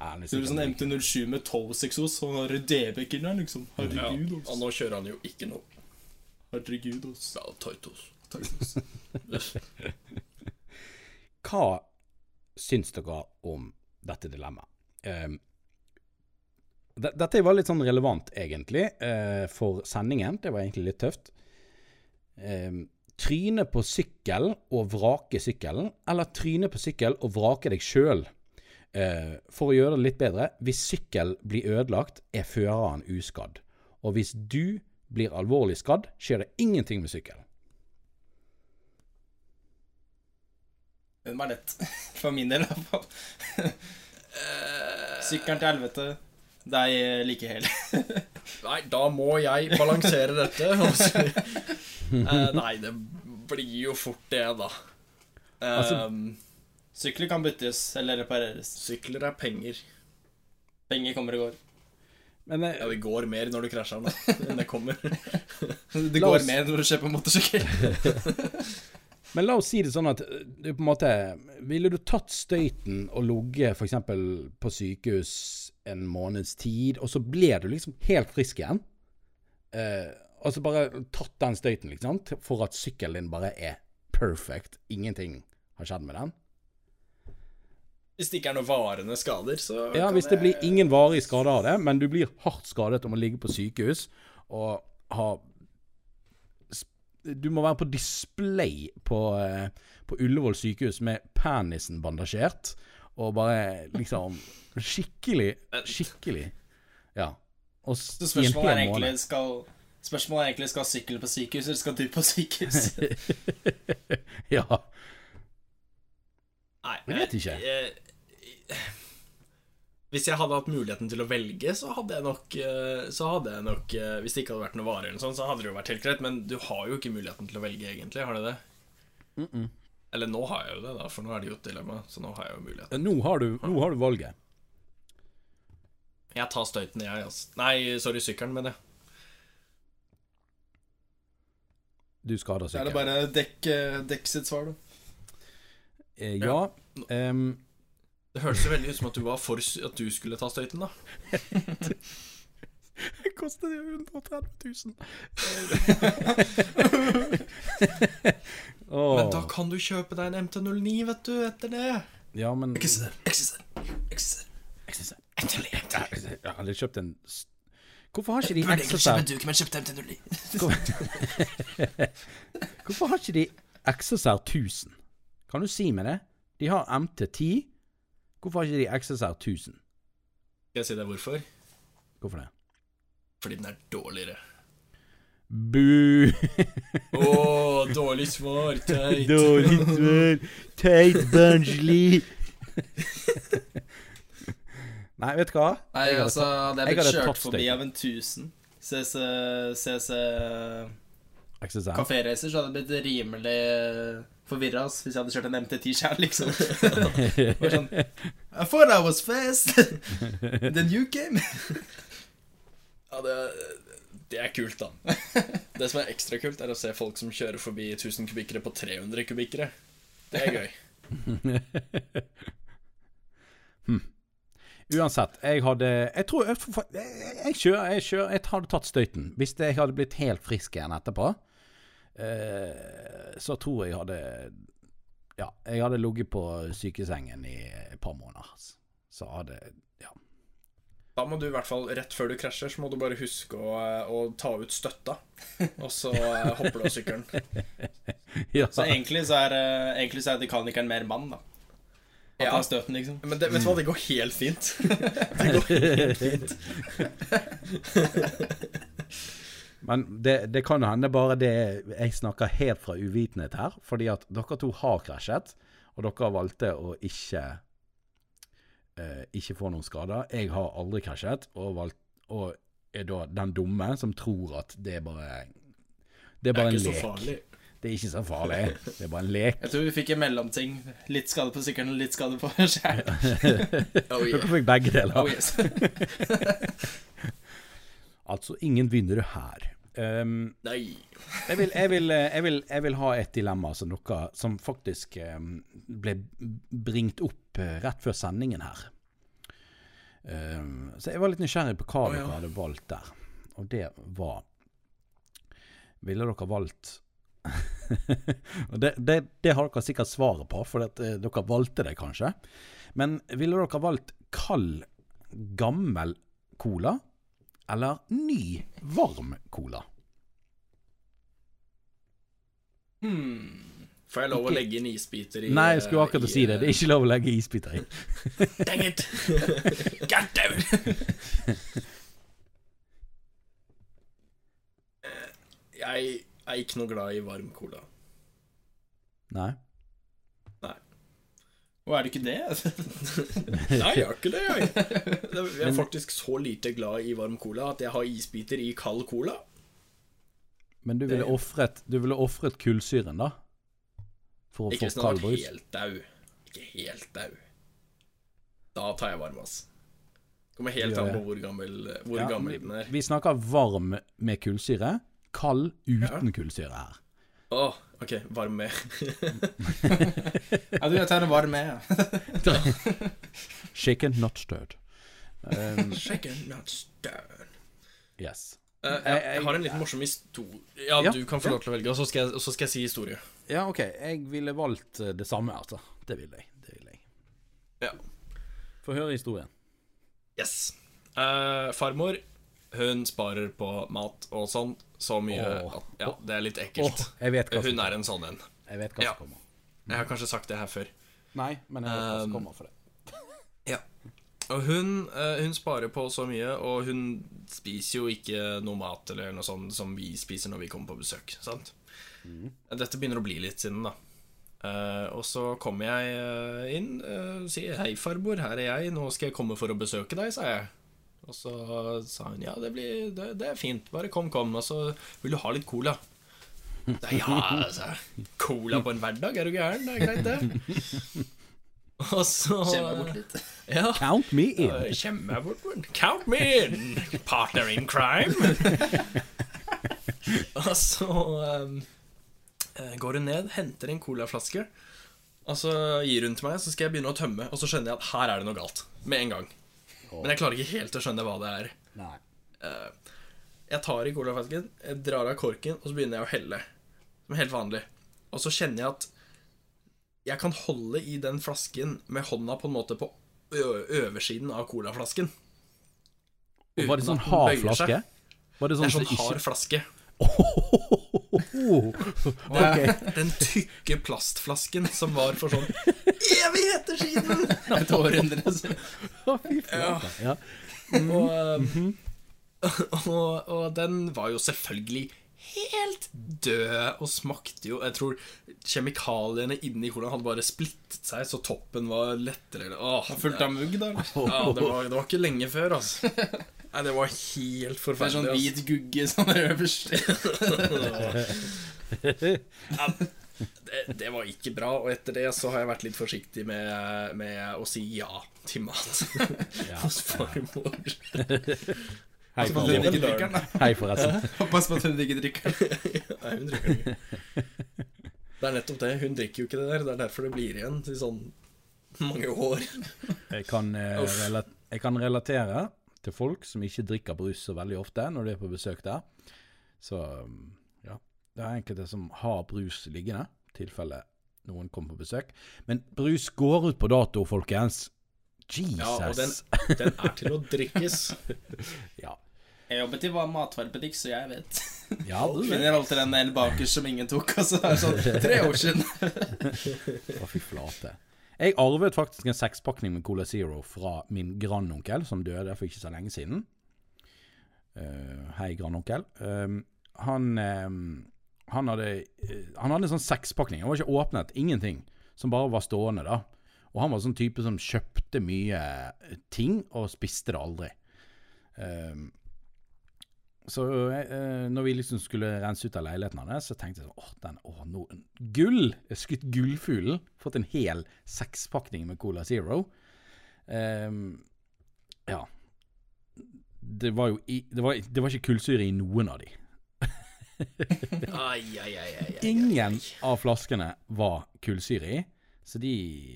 Ja, han er Så det er sånn MT07 med 12-6-os, og han har DB-ek inni den, liksom. Ja. Herregud, Og nå kjører han jo ikke noe. Herregud, ass. Ja, tight, ass. Hva syns dere om dette dilemmaet? Um, dette var litt sånn relevant, egentlig, uh, for sendingen. Det var egentlig litt tøft. Um, tryne på sykkel og vrake sykkelen, eller tryne på sykkel og vrake deg sjøl. for å gjøre det litt bedre, hvis sykkel blir ødelagt, er føreren uskadd. Og hvis du blir alvorlig skadd, skjer det ingenting med sykkelen. Den var lett. For min del, i hvert fall. Sykkelen til helvete. Deg eh, like hel. Nei, da må jeg balansere dette. Eh, nei, det blir jo fort det, da. Altså- Um, Sykler kan byttes eller repareres. sykler er penger. Penger kommer og går. Men eh, Ja, det går mer når du krasjer da, enn det kommer. Det La går oss- mer når du kjøper motorsykkel. Men la oss si det sånn at eh, du på en måte Ville du tatt støyten og ligget f.eks. på sykehus en måneds tid, og så ble du liksom helt frisk igjen? Eh, altså bare tatt den støyten, liksom, til- for at sykkelen din bare er perfect. Ingenting har skjedd med den? Hvis det ikke er noen varende skader, så Ja, hvis det blir ingen varige skade av det, men du blir hardt skadet om å ligge på sykehus og ha Du må være på display på, eh, på Ullevål sykehus med penisen bandasjert, og bare liksom Skikkelig, skikkelig Ja. Og Så spørsmålet er egentlig skal Spørsmålet er egentlig skal sykkelen på sykehus, eller skal du på sykehus? ja. Nei, Jeg vet ikke. Jeg, Hvis jeg hadde hatt muligheten til å velge, så hadde jeg nok, eh, så hadde jeg nok eh, Hvis det ikke hadde vært noe varer, eller sånn, så hadde det jo vært helt greit. Men du har jo ikke muligheten til å velge, egentlig. Har du det? Eller nå har jeg jo det, da, for nå er det jo et dilemma. Så nå har jeg jo muligheten. Nå har du, nå har du valget. Jeg tar støyten, jeg, altså. Nei, sorry, sykkelen, mener jeg. Du skader Er det bare dekk, eh, dekk sitt svar, da? Eh, ja. ehm, Det hørtes jo veldig ut som at du var for at du skulle ta støyten, da. Det koster jo 130 000. oh. Men da kan du kjøpe deg en MT09, vet du, etter det. Ja, men Exiser, Exiser, Exiser. Jeg hadde kjøpt en Hvorfor har ikke de XSR kjøpe men kjøpte MT09. Hvorfor har ikke de Exocet 1000? Kan du si meg det? De har MT10. Hvorfor har ikke de XSR 1000? Skal jeg si deg hvorfor? Hvorfor det? Fordi den er dårligere. Bu! Å, dårlig svar, teit. Dårlig svar. Teit Bungley. Nei, vet du hva? Nei, altså, hadde jeg blitt kjørt forbi av en 1000 CC, CC kaféreiser, så hadde jeg blitt rimelig forvirra hvis jeg hadde kjørt en MT10 sjøl, liksom. Sånn I thought I was fast. Then you came. Ja, det, det er kult, da. Det som er ekstra kult, er å se folk som kjører forbi 1000 kubikkere på 300 kubikkere. Det er gøy. Uansett, jeg hadde Jeg tror Jeg, jeg, kjører, jeg kjører Jeg hadde tatt støyten. Hvis jeg hadde blitt helt frisk igjen etterpå, eh, så tror jeg hadde Ja, jeg hadde ligget på sykesengen i et par måneder. Så hadde Ja. Da må du i hvert fall, rett før du krasjer, så må du bare huske å, å ta ut støtta. Og så eh, hopper du av sykkelen. ja. Så egentlig så er, eh, egentlig så er mekanikeren mer mann, da. Ja. han støten, liksom. Men det, vet du hva, det går helt fint. Det går helt fint. Men det, det kan jo hende bare det Jeg snakker helt fra uvitenhet her. Fordi at dere to har krasjet, og dere valgte å ikke eh, Ikke få noen skader. Jeg har aldri krasjet, og, valgt, og er da den dumme som tror at det er bare Det er bare Det er en ikke så lek. farlig. Det er ikke så farlig. Det er bare en lek. Jeg tror vi fikk en mellomting. Litt skade på sykkelen og litt skade på skjær. Oh, Dere fikk begge deler. Oh, yes. Altså ingen vinnere her. Um, Nei. Jeg vil, jeg, vil, jeg, vil, jeg vil ha et dilemma som, dere, som faktisk um, ble bringt opp uh, rett før sendingen her. Um, så jeg var litt nysgjerrig på hva oh, ja. dere hadde valgt der. Og det var Ville dere valgt det, det, det har dere sikkert svaret på, for at, eh, dere valgte det kanskje. Men ville dere valgt kald, gammel cola eller ny, varm cola? Hmm. Får jeg lov å legge inn isbiter i Nei, jeg skulle akkurat i, si det. Det er ikke lov å legge isbiter i. Dang it! God damn it! Jeg er ikke noe glad i varm cola. Nei. Og er det ikke det? Nei, jeg er ikke det, jeg. Jeg er faktisk så lite glad i varm cola at jeg har isbiter i kald cola. Men du ville ofret Du ville ofret kullsyren, da? For å Ikke få hvis kald brus? vært helt dau. Ikke helt dau. Da tar jeg varm, ass. Kommer helt an på hvor gammel, hvor Ja, gammel den er. vi snakker varm med kullsyre. Kald uten kullsyre her. Å, ok, Varme med. Ja, du, jeg tar det varme med. Shaken, not stirred. Um, Chicken not stirred. yes. Uh, jeg, jeg har en litt morsom historie. Ja, Ja, du kan få lov til å velge, og så skal jeg, så skal jeg si historie. Ja, OK. Jeg ville valgt eh, det samme, altså. Det ville jeg. Det ville jeg. Ja. Få høre historien. Yes. Uh, farmor, hun sparer på mat og sånn så mye at Ja, det er litt Åh, ekkelt. jeg vet hva Hun er en sånn en. Jeg vet hva Ja. som kommer. Jeg har kanskje sagt det her før. Nei, men jeg vet hva som Um, kommer for det. ja. Og hun, eh, hun sparer på så mye, og hun spiser jo ikke noe mat eller noe sånt som vi spiser når vi kommer på besøk. sant? Dette begynner å bli litt siden, da. Eh, og så kommer jeg eh, inn og sier 'Hei, farbor, her er jeg. Nå skal jeg komme for å besøke deg', sa jeg. Og så sa hun 'Ja, det, blir, det, det er fint. Bare kom, kom. Og så vil du ha litt cola'. Da, ja, altså. Cola på en hverdag, er du gæren? Det er greit, det. Og så meg bort litt. Ja. Count me in. Kjem meg bort bort. Count me in, partner in crime. og så um, eh, går hun ned, henter en colaflaske, og så gir hun til meg, så skal jeg begynne å tømme, og så skjønner jeg at her er det noe galt. Med en gang. Men jeg klarer ikke helt å skjønne hva det er. Nei. Jeg tar i colaflasken, jeg drar av korken, og så begynner jeg å helle. Som helt vanlig. Og så kjenner jeg at jeg kan holde i den flasken med hånda på en måte på øversiden av colaflasken. Var det sånn hard flaske? Var det Det sånn er sånn hard ikke flaske. Ok. Den tykke plastflasken som var for sånn evigheter siden! Et århundre. siden. Og, um, og, og den var jo selvfølgelig helt død og smakte jo Jeg tror kjemikaliene inni hvordan hadde bare splittet seg, så toppen var lettere Åh, Fullt av mugg, da. ja, det, var, det var ikke lenge før, altså. Nei, det var helt Det er forferdelig. sånn hvit gugge sånn øverst. det, det var ikke bra, og etter det så har jeg vært litt forsiktig med, med å si ja til mat hos farmor. Hei, den. Hei, forresten. Pass på at hun ikke drikker den. Nei, hun drikker ikke. Det er nettopp det. Hun drikker jo ikke det der. Det er derfor det blir igjen til sånn mange år. Jeg kan, eh, jeg kan relatere til folk som ikke drikker brus så veldig ofte når de er på besøk der. Så um, ja, det er enkelte som har brus liggende, i tilfelle noen kommer på besøk. Men brus går ut på dato, folkens. Jesus. Ja, og den, den er til å drikkes. Ja, Jeg jobbet i matvarebutikk, så jeg vet. ja du vet. Finner alltid den del Bakers som ingen tok. Altså, det er sånn tre år siden. Å, fy flate. Jeg arvet faktisk en sekspakning med Cola Zero fra min grandonkel, som døde for ikke så lenge siden. Uh, hei, grandonkel. Um, han, um, han, hadde, uh, han hadde en sånn sekspakning. Den var ikke åpnet, ingenting. Som bare var stående, da. Og han var sånn type som kjøpte mye eh, ting, og spiste det aldri. Um, så eh, når vi liksom skulle rense ut av leiligheten hans, så tenkte jeg sånn Åh, den, åh, nå, gull! Skutt gullfuglen. Fått en hel sekspakning med Cola Zero. Ehm, ja. Det var jo i, det, var, det var ikke kullsyre i noen av de. Ai, ai, ai. Ingen av flaskene var kullsyre i. Så de,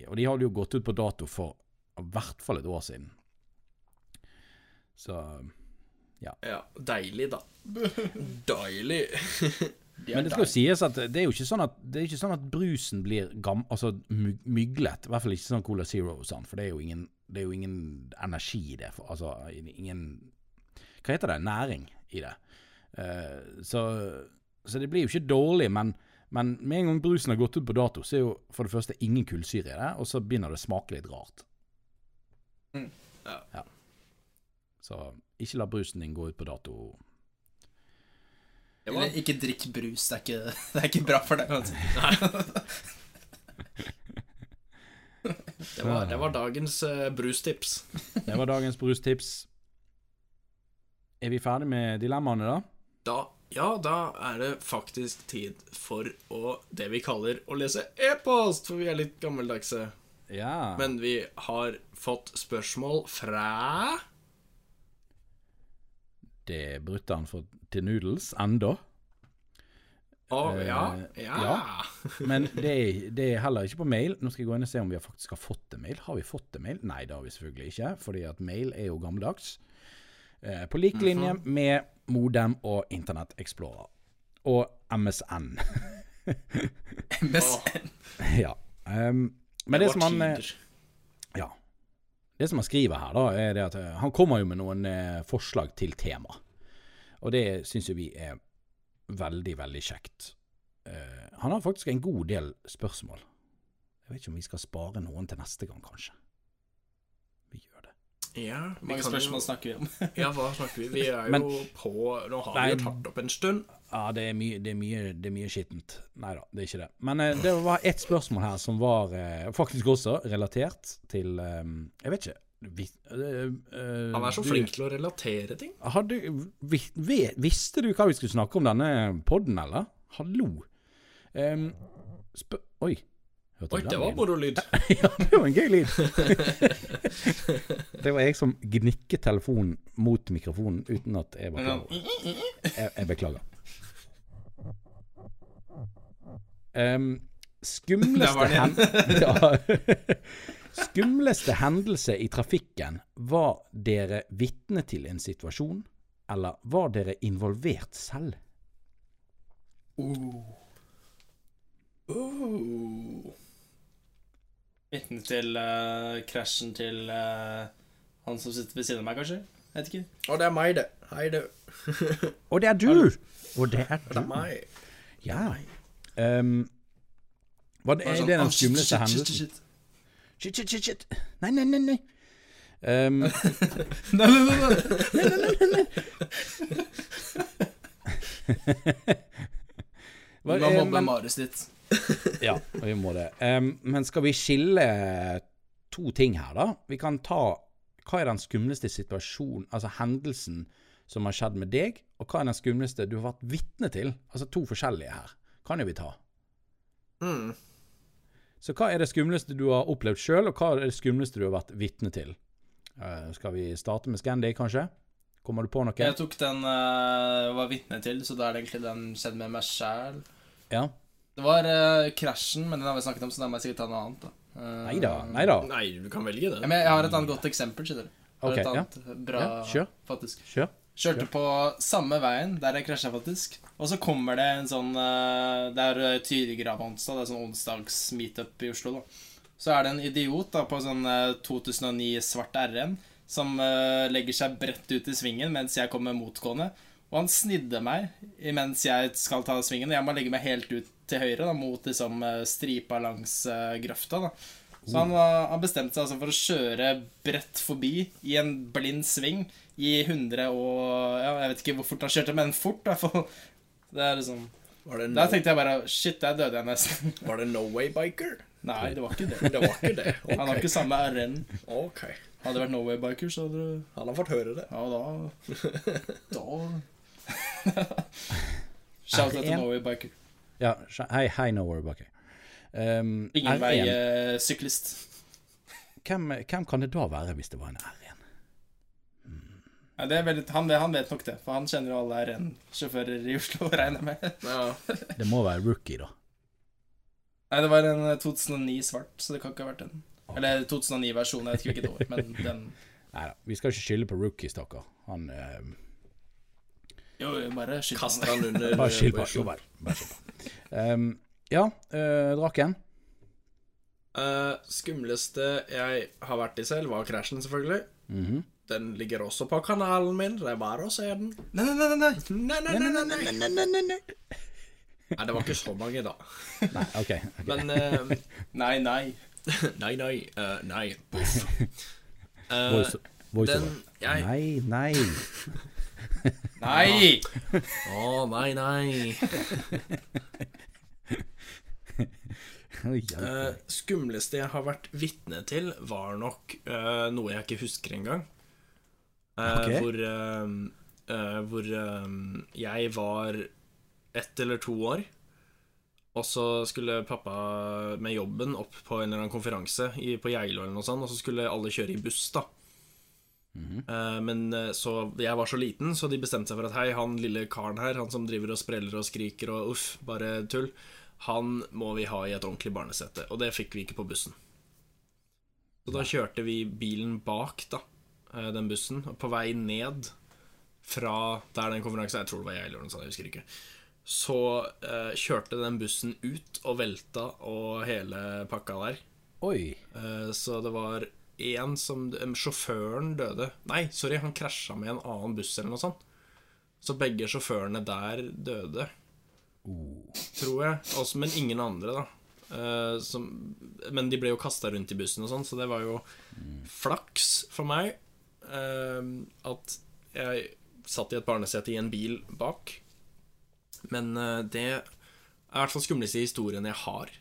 og de hadde jo gått ut på dato for i hvert fall et år siden. Så Ja, deilig, da. Deilig. Men det skal jo sies at det er jo ikke sånn at, det er ikke sånn at brusen blir gam, altså my- myglet. I hvert fall ikke sånn Cola Zero og sånn, for det er jo ingen, det er jo ingen energi i det. For, altså ingen Hva heter det? Næring i det. Uh, så, så det blir jo ikke dårlig, men, men med en gang brusen har gått ut på dato, så er jo for det første ingen kullsyre i det, og så begynner det å smake litt rart. Mm. Ja. Så ikke la brusen din gå ut på dato. Eller ikke drikk brus. Det er ikke, det er ikke bra for deg. Altså. det var, det var dagens uh, brustips. Det var dagens brustips. Er vi ferdig med dilemmaene, da? Da, ja, da er det faktisk tid for å, det vi kaller å lese e-post, for vi er litt gammeldagse. Ja. Men vi har fått spørsmål fra det er brutter'n til Noodles enda. Eh, ja, ja. ja. Men det er, det er heller ikke på mail. Nå skal jeg gå inn og se om vi faktisk har fått en mail. Har vi fått en mail? Nei, det har vi selvfølgelig ikke, fordi at mail er jo gammeldags. Eh, på lik linje med Modem og Internett Explorer. Og MSN. MSN. ja. Um, men det, var som han eh. Ja. Det som han skriver her, da, er at eh, han kommer jo med noen eh, forslag til tema. Og det syns jo vi er veldig, veldig kjekt. Eh, han har faktisk en god del spørsmål. Jeg vet ikke om vi skal spare noen til neste gang, kanskje. Ja, mange spørsmål jo, snakker vi om? ja, hva snakker vi? Vi er jo Men- på Nå har Nei. vi jo tatt opp en stund. Ja, det er mye, det er mye, det er mye skittent. Nei da, det er ikke det. Men eh, det var ett spørsmål her som var eh, faktisk også relatert til eh, Jeg vet ikke vi, eh, eh, Han er så du- flink til å relatere ting. Hadde, vi, vi, visste du hva vi skulle snakke om denne podden, eller? Hallo? Um, spør... Oi. Oi, det var moro lyd. ja, det var en gøy lyd. det var jeg som gnikket telefonen mot mikrofonen uten at jeg var klar over. Jeg, jeg beklager. Um, skumleste, hen ja. skumleste hendelse i trafikken Var dere vitne til en situasjon, eller var dere involvert selv? Oh. Vitne til uh, krasjen til uh, han som sitter ved siden av meg, kanskje? Jeg vet ikke. Og det er meg, det. Hei, du. Og det er du! Og det er du. Det er meg. Ja. Um, var det, er sånn, det den «Å, skumleste hendelsen? shit, shit». Shit, shit, Nei, nei, Nei, nei, nei, nei. Um, Nei, nei, nei, nei. hva- Du må eh, mobbe men- Marius ditt. Ja, vi må det. Um, men skal vi skille to ting her, da? Vi kan ta Hva er den skumleste situasjonen, altså hendelsen, som har skjedd med deg? Og hva er den skumleste du har vært vitne til? Altså to forskjellige her. Kan jo vi ta. Mm. Så hva er det skumleste du har opplevd sjøl, og hva er det skumleste du har vært vitne til? Uh, skal vi starte med Scandy, kanskje? Kommer du på noe? Jeg tok den jeg var vitne til, så da er det egentlig den skjedd med meg sjæl. Ja? Det var eh, krasjen, men den har vi snakket om, så da må jeg sikkert ta noe annet. da. Uh, neida, neida. Nei da. Du kan velge det. Ja, men jeg har et annet godt eksempel. skjønner du. Jeg har Ok, et ja. bra, Ja, kjør. faktisk. Kjør. Kjørte på samme veien der jeg krasja, faktisk. Og så kommer det en sånn uh, Det er eh, Tyrigrava-onsdag. Det er sånn onsdags-meetup i Oslo, da. Så er det en idiot da på sånn eh, 2009 svart RN som eh, legger seg bredt ut i svingen mens jeg kommer motgående. Og han snidde meg mens jeg skal ta svingen. Og jeg må legge meg helt ut til høyre da, mot liksom, eh, stripa langs uh, grøfta. da så han, var- han bestemte seg altså for å kjøre bredt forbi i en blind sving i 100 og ja, Jeg vet ikke hvor fort han kjørte, men fort, i hvert fall. Det er liksom Var det, Der no, tenkte jeg bare Shit, der døde jeg nesten. var det No Way Biker? Nei, det var ikke det. Det var ikke det. Han har ikke samme RN. Okay. Hadde det vært No Way Biker, så hadde det Han har fått høre det. Ja, da Da Shout out til No Way Biker. Ja, hei, hei, no worry Bucky. Um, Ingen R1. vei eh, syklist. Hvem, hvem kan det da være hvis det var en R1? Ja, det er veldig, han, han vet nok det, for han kjenner jo alle R1-sjåfører i Oslo, regner jeg med. Ja. Det må være rookie, da. Nei, det var en eh, 2009 svart, så det kan ikke ha vært den. Eller 2009-versjonen, jeg vet ikke hvilket år, men den Nei da, vi skal ikke skylde på rookie, stakkar. Han eh, Jo, bare skyld på han. han under Bare skyld på vel. Bare skyld på. Um, ja, uh, Draken. Uh, skumleste jeg har vært i selv, var krasjen, selvfølgelig. Mhm. Den ligger også på kanalen min. Det er bare å se den. Nei, nei, nei, nei, nei. Nei, nei, nei, nei, nei, nei, nei, nei, nei. Nei, det var ikke så mange, da. Nei, OK. okay. Men uh, Nei, nei. Nei, nei. Uh, nei. Eh, Voice, voice den jeg, Nei, nei. Nei! Å, nei, nei. Eh, meg. skumleste jeg har vært vitne til, var nok uh, noe jeg ikke husker engang. Uh, okay. Hvor, uh, eh, hvor jeg var ett eller to år, og så skulle pappa med jobben opp på en eller annen konferanse i, på Geilo eller noe sånt, og så skulle alle kjøre i buss, da. Eh, men eh, så jeg var så liten, så de bestemte seg for at hei, han lille karen her, han som driver og spreller og skriker og uff, bare tull, han må vi ha i et ordentlig barnesete. Og det fikk vi ikke på bussen. Så da kjørte vi bilen bak, da, eh, den bussen, og på vei ned fra der den konferansen Jeg tror det var jeg eller noe sånt, jeg husker ikke. Så eh, kjørte den bussen ut og velta og hele pakka der. Oi. Eh, Så det var en som Sjåføren døde. Nei, sorry, han krasja med en annen buss eller noe sånt. Så begge sjåførene der døde, tror jeg. Også, men ingen andre, da. Uh, som, men de ble jo kasta rundt i bussen og sånn, så det var jo flaks for meg. uh, at jeg satt i et barnesete i en bil bak. Men uh, det er i hvert fall skumleste historien jeg har.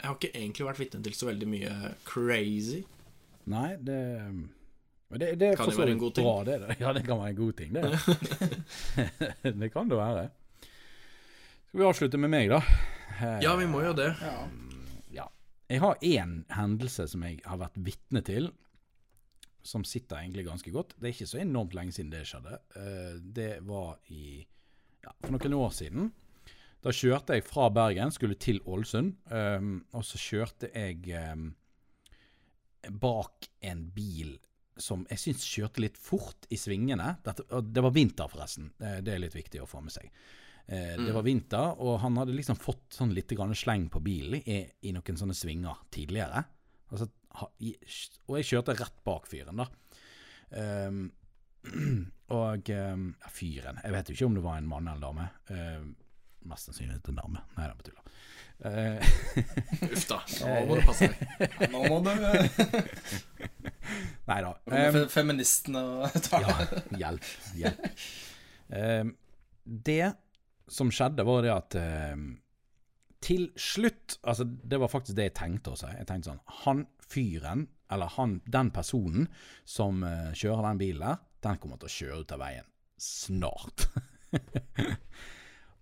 Jeg har ikke egentlig vært vitne til så veldig mye crazy. Nei, det det, det Kan det være en god ting. bra, det. Ja, det kan være en god ting, det. det kan det være. Skal vi avslutte med meg, da? Eh, Ja, vi må jo det. ja. Jeg har én hendelse som jeg har vært vitne til, som sitter egentlig ganske godt. Det er ikke så enormt lenge siden det skjedde. Eh, Det var i ja, for noen år siden. Da kjørte jeg fra Bergen, skulle til Ålesund, eh, og så kjørte jeg eh, bak en bil som jeg syns kjørte litt fort i svingene. Dette, det var vinter, forresten. Det er litt viktig å få med seg. Eh, Det var vinter, og han hadde liksom fått sånn litt grann sleng på bilen i, i noen sånne svinger tidligere. Altså, og jeg kjørte rett bak fyren, da. Um, og ehm, ja, fyren Jeg vet jo ikke om det var en mann eller en dame. Ehm, mest sannsynlig en dame. Nei da. Eh, Uff da. Nå må du passe deg. Nå må du Nei da. Um, feministene og tar Ja, hjelp. Hjelp. Um, det som skjedde, var det at um, til slutt Altså, det var faktisk det jeg tenkte også. Jeg tenkte sånn Han fyren, eller han, den personen som uh, kjører den bilen der, den kommer til å kjøre ut av veien snart.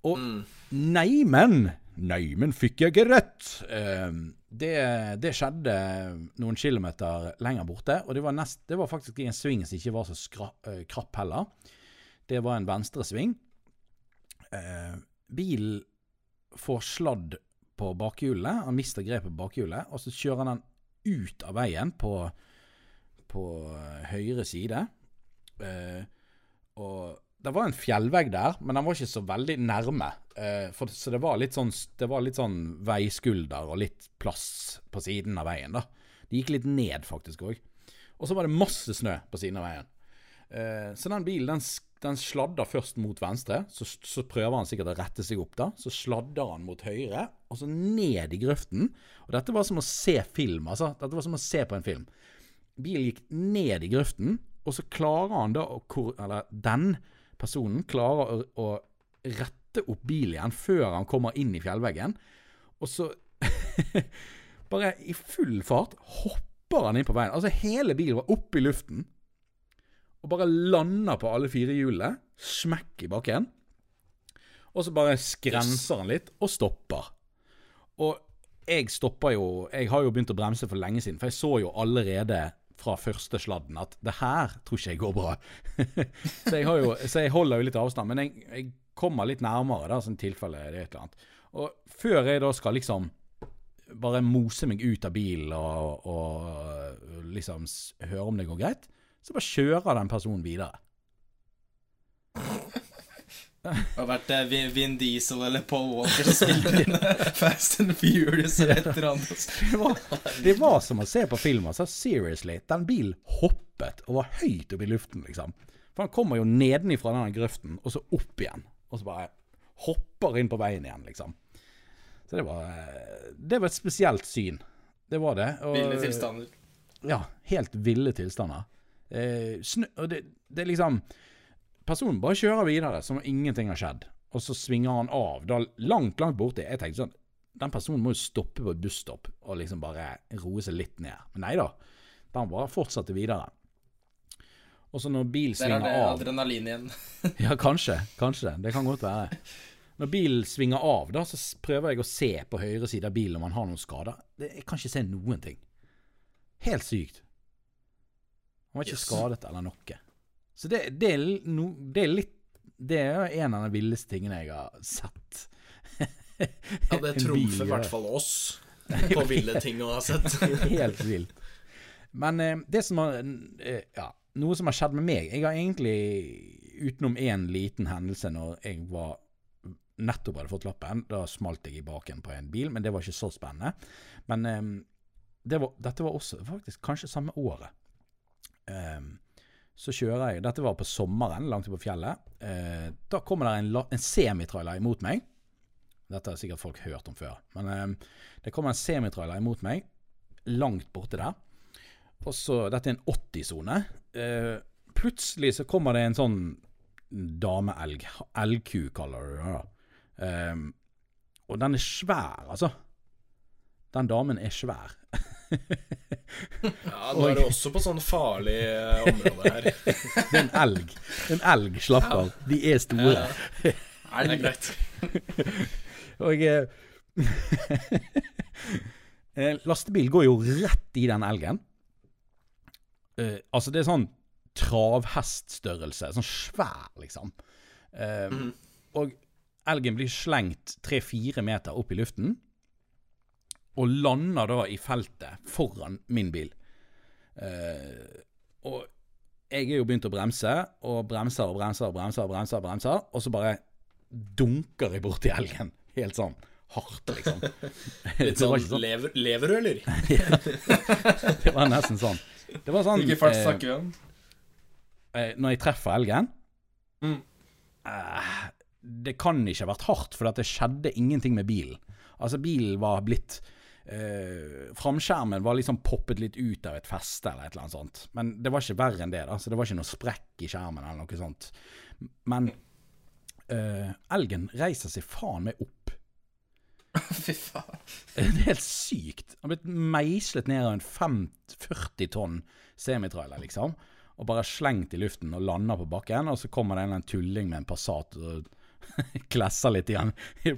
Og neimen, neimen fikk jeg rett. Ehm, det, det skjedde noen kilometer lenger borte, og det var, nest, det var faktisk i en sving som ikke var så skra, eh, krapp heller. Det var en venstresving. Uh, bilen får sladd på bakhjulet, han mister grepet på bakhjulet, og så kjører han ut av veien på, på eh, høyre side. Eh, og det var en fjellvegg der, men den var ikke så veldig nærme. Eh, for, så det var, sånn, det var litt sånn veiskulder og litt plass på siden av veien. da. Det gikk litt ned, faktisk òg. Og så var det masse snø på siden av veien. Eh, så den bilen den, den sladder først mot venstre. Så, så prøver han sikkert å rette seg opp, da. Så sladder han mot høyre, og så ned i grøften. Og dette var som å se film, altså. Dette var som å se på en film. Bilen gikk ned i grøften, og så klarer han da å Eller den personen klarer å, å rette opp bilen igjen før han kommer inn i fjellveggen. Og så Bare i full fart hopper han inn på veien. Altså hele bilen var oppe i luften. Og bare lander på alle fire hjulene. Smekk i bakken. Og så bare skrenser han litt, og stopper. Og jeg stopper jo Jeg har jo begynt å bremse for lenge siden, for jeg så jo allerede fra første sladden at det her tror ikke jeg går bra. så, jeg jo, så jeg holder jo litt avstand. Men jeg, jeg kommer litt nærmere, da, sånn tilfelle det er et eller annet. Og før jeg da skal liksom bare mose meg ut av bilen og, og liksom høre om det går greit, så bare kjører den personen videre. Det har vært eh, Vin, Diesel eller Paul Walker som spilte inn Fast and Furious eller et eller annet. Det var, det var som å se på film. Altså, seriously. Den bilen hoppet og var høyt oppe i luften, liksom. For han kommer jo nedenifra denne grøften, og så opp igjen. Og så bare hopper inn på veien igjen, liksom. Så det var, eh, det var et spesielt syn. Det var det. Og, Ville tilstander. Ja, helt ville tilstander. Eh, snø, og det, det er liksom Personen bare kjører videre som om ingenting har skjedd, og så svinger han av da langt, langt borti. Jeg tenkte sånn Den personen må jo stoppe på et busstopp og liksom bare roe seg litt ned. Men nei da. Den bare fortsatte videre. Og så når bil Der er det av adrenalin igjen. ja, kanskje. Kanskje. Det Det kan godt være. Når bilen svinger av, da, så prøver jeg å se på høyre side av bilen om han har noen skader. Det, jeg kan ikke se noen ting. Helt sykt. Han var ikke Yes. skadet eller noe. Så det, det, er, no, det er litt Det er en av de villeste tingene jeg har sett. Ja, det trumfer i hvert fall oss på ville ting å ha sett. Helt vilt. Men eh, det som har eh, Ja, noe som har skjedd med meg Jeg har egentlig, utenom én liten hendelse når jeg var nettopp hadde fått lappen, da smalt jeg i baken på en bil, men det var ikke så spennende. Men eh, det var, dette var også faktisk kanskje samme året. Eh, så kjører jeg Dette var på sommeren, langt ute på fjellet. Eh, da kommer det en, en semitrailer imot meg. Dette har sikkert folk hørt om før. Men eh, det kommer en semitrailer imot meg, langt borte der. Og så, Dette er en 80-sone. Eh, plutselig så kommer det en sånn dameelg. Elgku, kaller du det. da. Eh, og den er svær, altså. Den damen er svær. Ja, Nå er det også på sånn farlig eh, område her. Det er en elg. En elg, slapp av. De er store. Ja. Er det greit? Og eh, eh, Lastebil går jo rett i den elgen. Eh, altså, det er sånn travheststørrelse. Sånn svær, liksom. Eh, Og elgen blir slengt tre-fire meter opp i luften. Og lander da i feltet foran min bil. Eh, og jeg er jo begynt å bremse, og bremser og bremser og bremser, og bremser, og bremser, og så bare dunker jeg borti elgen. Helt sånn hardt, liksom. Litt sånn, sånn. lever, lever du, eller? Det var nesten sånn. Det var sånn Hvilken fart eh, snakker vi om? eh, Når jeg treffer elgen Mm. eh, Det kan ikke ha vært hardt, for det skjedde ingenting med bilen. Altså, bilen var blitt eh, Framskjermen var liksom poppet litt ut av et feste eller et eller annet sånt. Men det var ikke verre enn det. da Så Det var ikke noe sprekk i skjermen eller noe sånt. Men eh, elgen reiser seg faen meg opp. Fy faen. Det er helt sykt. Han har blitt meislet ned av en 5 40 tonn semitrailer, liksom. Og bare slengt i luften og landa på bakken. Og så kommer det en eller annen tulling med en Passat og klesser litt igjen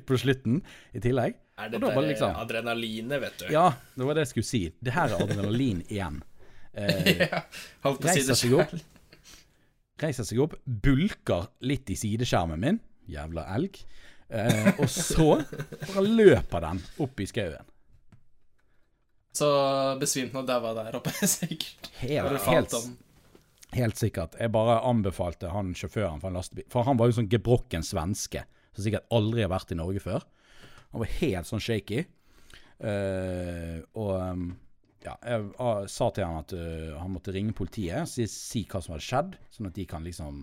på slutten i tillegg. Er det der liksom- adrenalinet, vet du? Ja, det var det jeg skulle si. Det her er adrenalin igjen. Eh, Holdt på å si det selv. reiser seg opp, bulker litt i sideskjermen min. Jævla elg. Eh, og så bare løper den opp i skauen. Så besvimte og daua der oppe, sikkert. Helt, helt. Helt sikkert. Jeg bare anbefalte han sjåføren for en lastebil For han var jo sånn gebrokken svenske, som sikkert aldri har vært i Norge før. Han var helt sånn shaky. Uh, og um, ja, jeg uh, sa til han at uh, han måtte ringe politiet, si, si hva som hadde skjedd, sånn at de kan liksom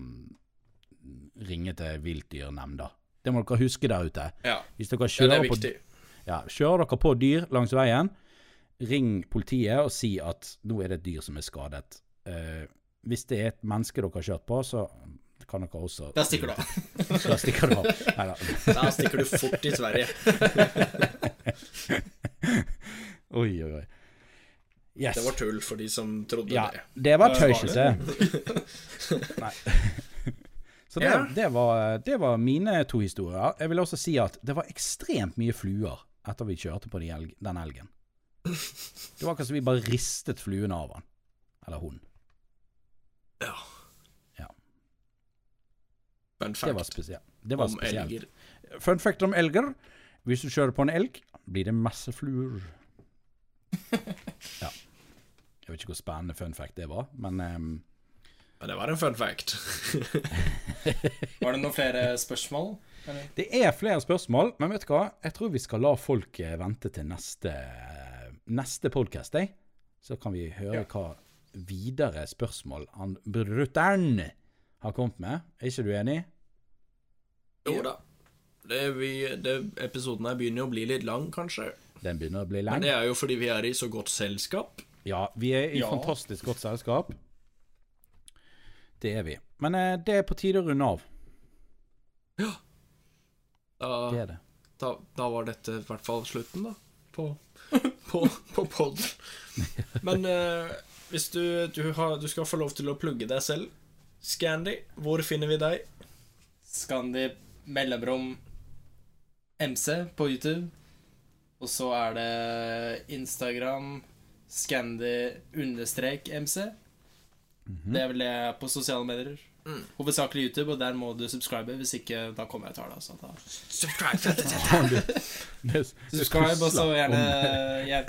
ringe til viltdyrnemnda. Det må dere huske der ute. Ja, Hvis dere ja det er på, viktig. ja, kjører dere på dyr langs veien, ring politiet og si at nå er det et dyr som er skadet. Eh, hvis det er et menneske dere har kjørt på, så kan dere også Da stikker du av. Da stikker du av. Neida. Da stikker du fort i Sverige. Oi, oi, oi. Yes. Det var tull for de som trodde ja, det. det var tøysete. Nei. Så det, Ja. det, var, det var mine to historier. Jeg vil også si at det var ekstremt mye fluer etter vi kjørte på de elg, den elgen. Det var akkurat som vi bare ristet fluene av han. Eller hun. Ja. Fun Det var fact spesielt. Det var om spesielt. elger. Fun fact om elger. Hvis du kjører på en elg, blir det masse fluer. ja. Jeg vet ikke hvor spennende fun fact det var, men um... Men det var en fun fact. Var det noen flere spørsmål? Eller? Det er flere spørsmål, men vet du hva? Jeg tror vi skal la folk eh, vente til neste, neste podkast, jeg. Så kan vi høre Ja. hva videre spørsmål han brutter'n har kommet med. Er ikke du enig? Jo da. Det vi, det, episoden her begynner jo å bli litt lang, kanskje. Den begynner å bli Men det er jo fordi vi er i så godt selskap. Ja, vi er i Ja. fantastisk godt selskap. Det er vi. Men eh, det er på tide å runde av. Da, Det er det. da, da var dette i hvert fall slutten, da. På, på, på podden. Men eh, hvis du, du, har, du skal få lov til å plugge deg selv, Scandy, hvor finner vi deg? Scandy mellomrom MC på YouTube. Og så er det Instagram Scandy understrek MC. Det er vel det på sosiale medier. Mm. Hovedsakelig YouTube, og der må du subscribe. Hvis ikke, da kommer jeg til tar deg. Altså. Da. Subscribe. Det- Subscribe, og så gjerne Ja,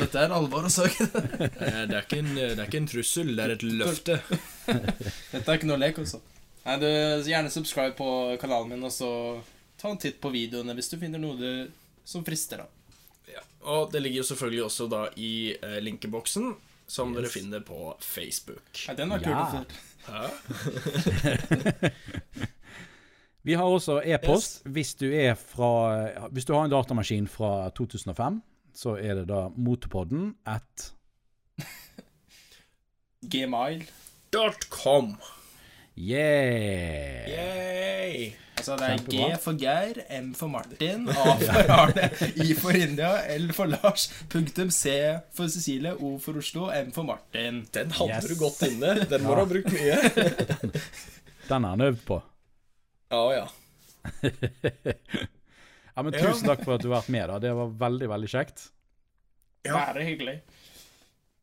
dette er alvor, altså. Eh, Det er, ikke en, det er ikke en trussel, det er et løfte. Dette er ikke noe lek, altså. Nei, du, gjerne subscribe på kanalen min, og så ta en titt på videoene hvis du finner noe du, som frister, da. Ja. Og det ligger jo selvfølgelig også da i eh, linkeboksen, som Yes. dere finner på Facebook. Nei, den var kul Ja. å. Ja. Vi har også e-post. Hvis du Hvis du har en datamaskin fra 2005, så er det da motopodden at Gmail. Yeah! Yay! Altså det er Kjempebra. G for Geir, M for Martin, A for Arne, I for India, L for Lars, punktum C for Cecilie, O for Oslo, M for Martin. Den hadde Yes. du godt inne. Den må du ha brukt mye. Den har han øvd på. Ja, ja. Ja, men Tusen takk for at du har vært med. da Det var veldig, veldig kjekt. Ja. Bare hyggelig.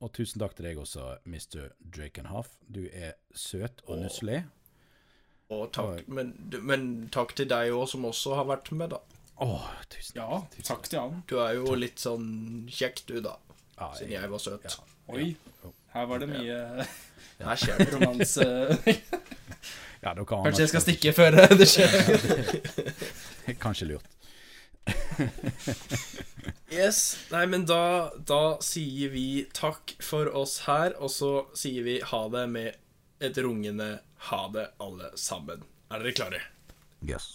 Og tusen takk til deg også, Mr. Drakenhoff. Du er søt og nusselig. Og takk, men, men takk til deg òg, som også har vært med, da. Åh, tusen takk. Ja, takk til han. Du er jo litt sånn kjekk, du, da. Ja, Siden jeg var søt. Oi, her var det mye Her skjer det. romanse. ja, dere Kanskje jeg skal stikke før det skjer. Kanskje lurt. Yes. Nei, men da, da sier vi takk for oss her, og så sier vi ha det med et rungende ha det, alle sammen. Er dere klare? Yes.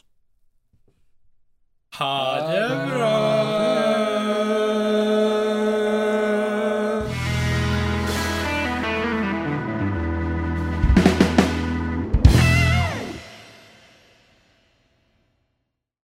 Ha det bra!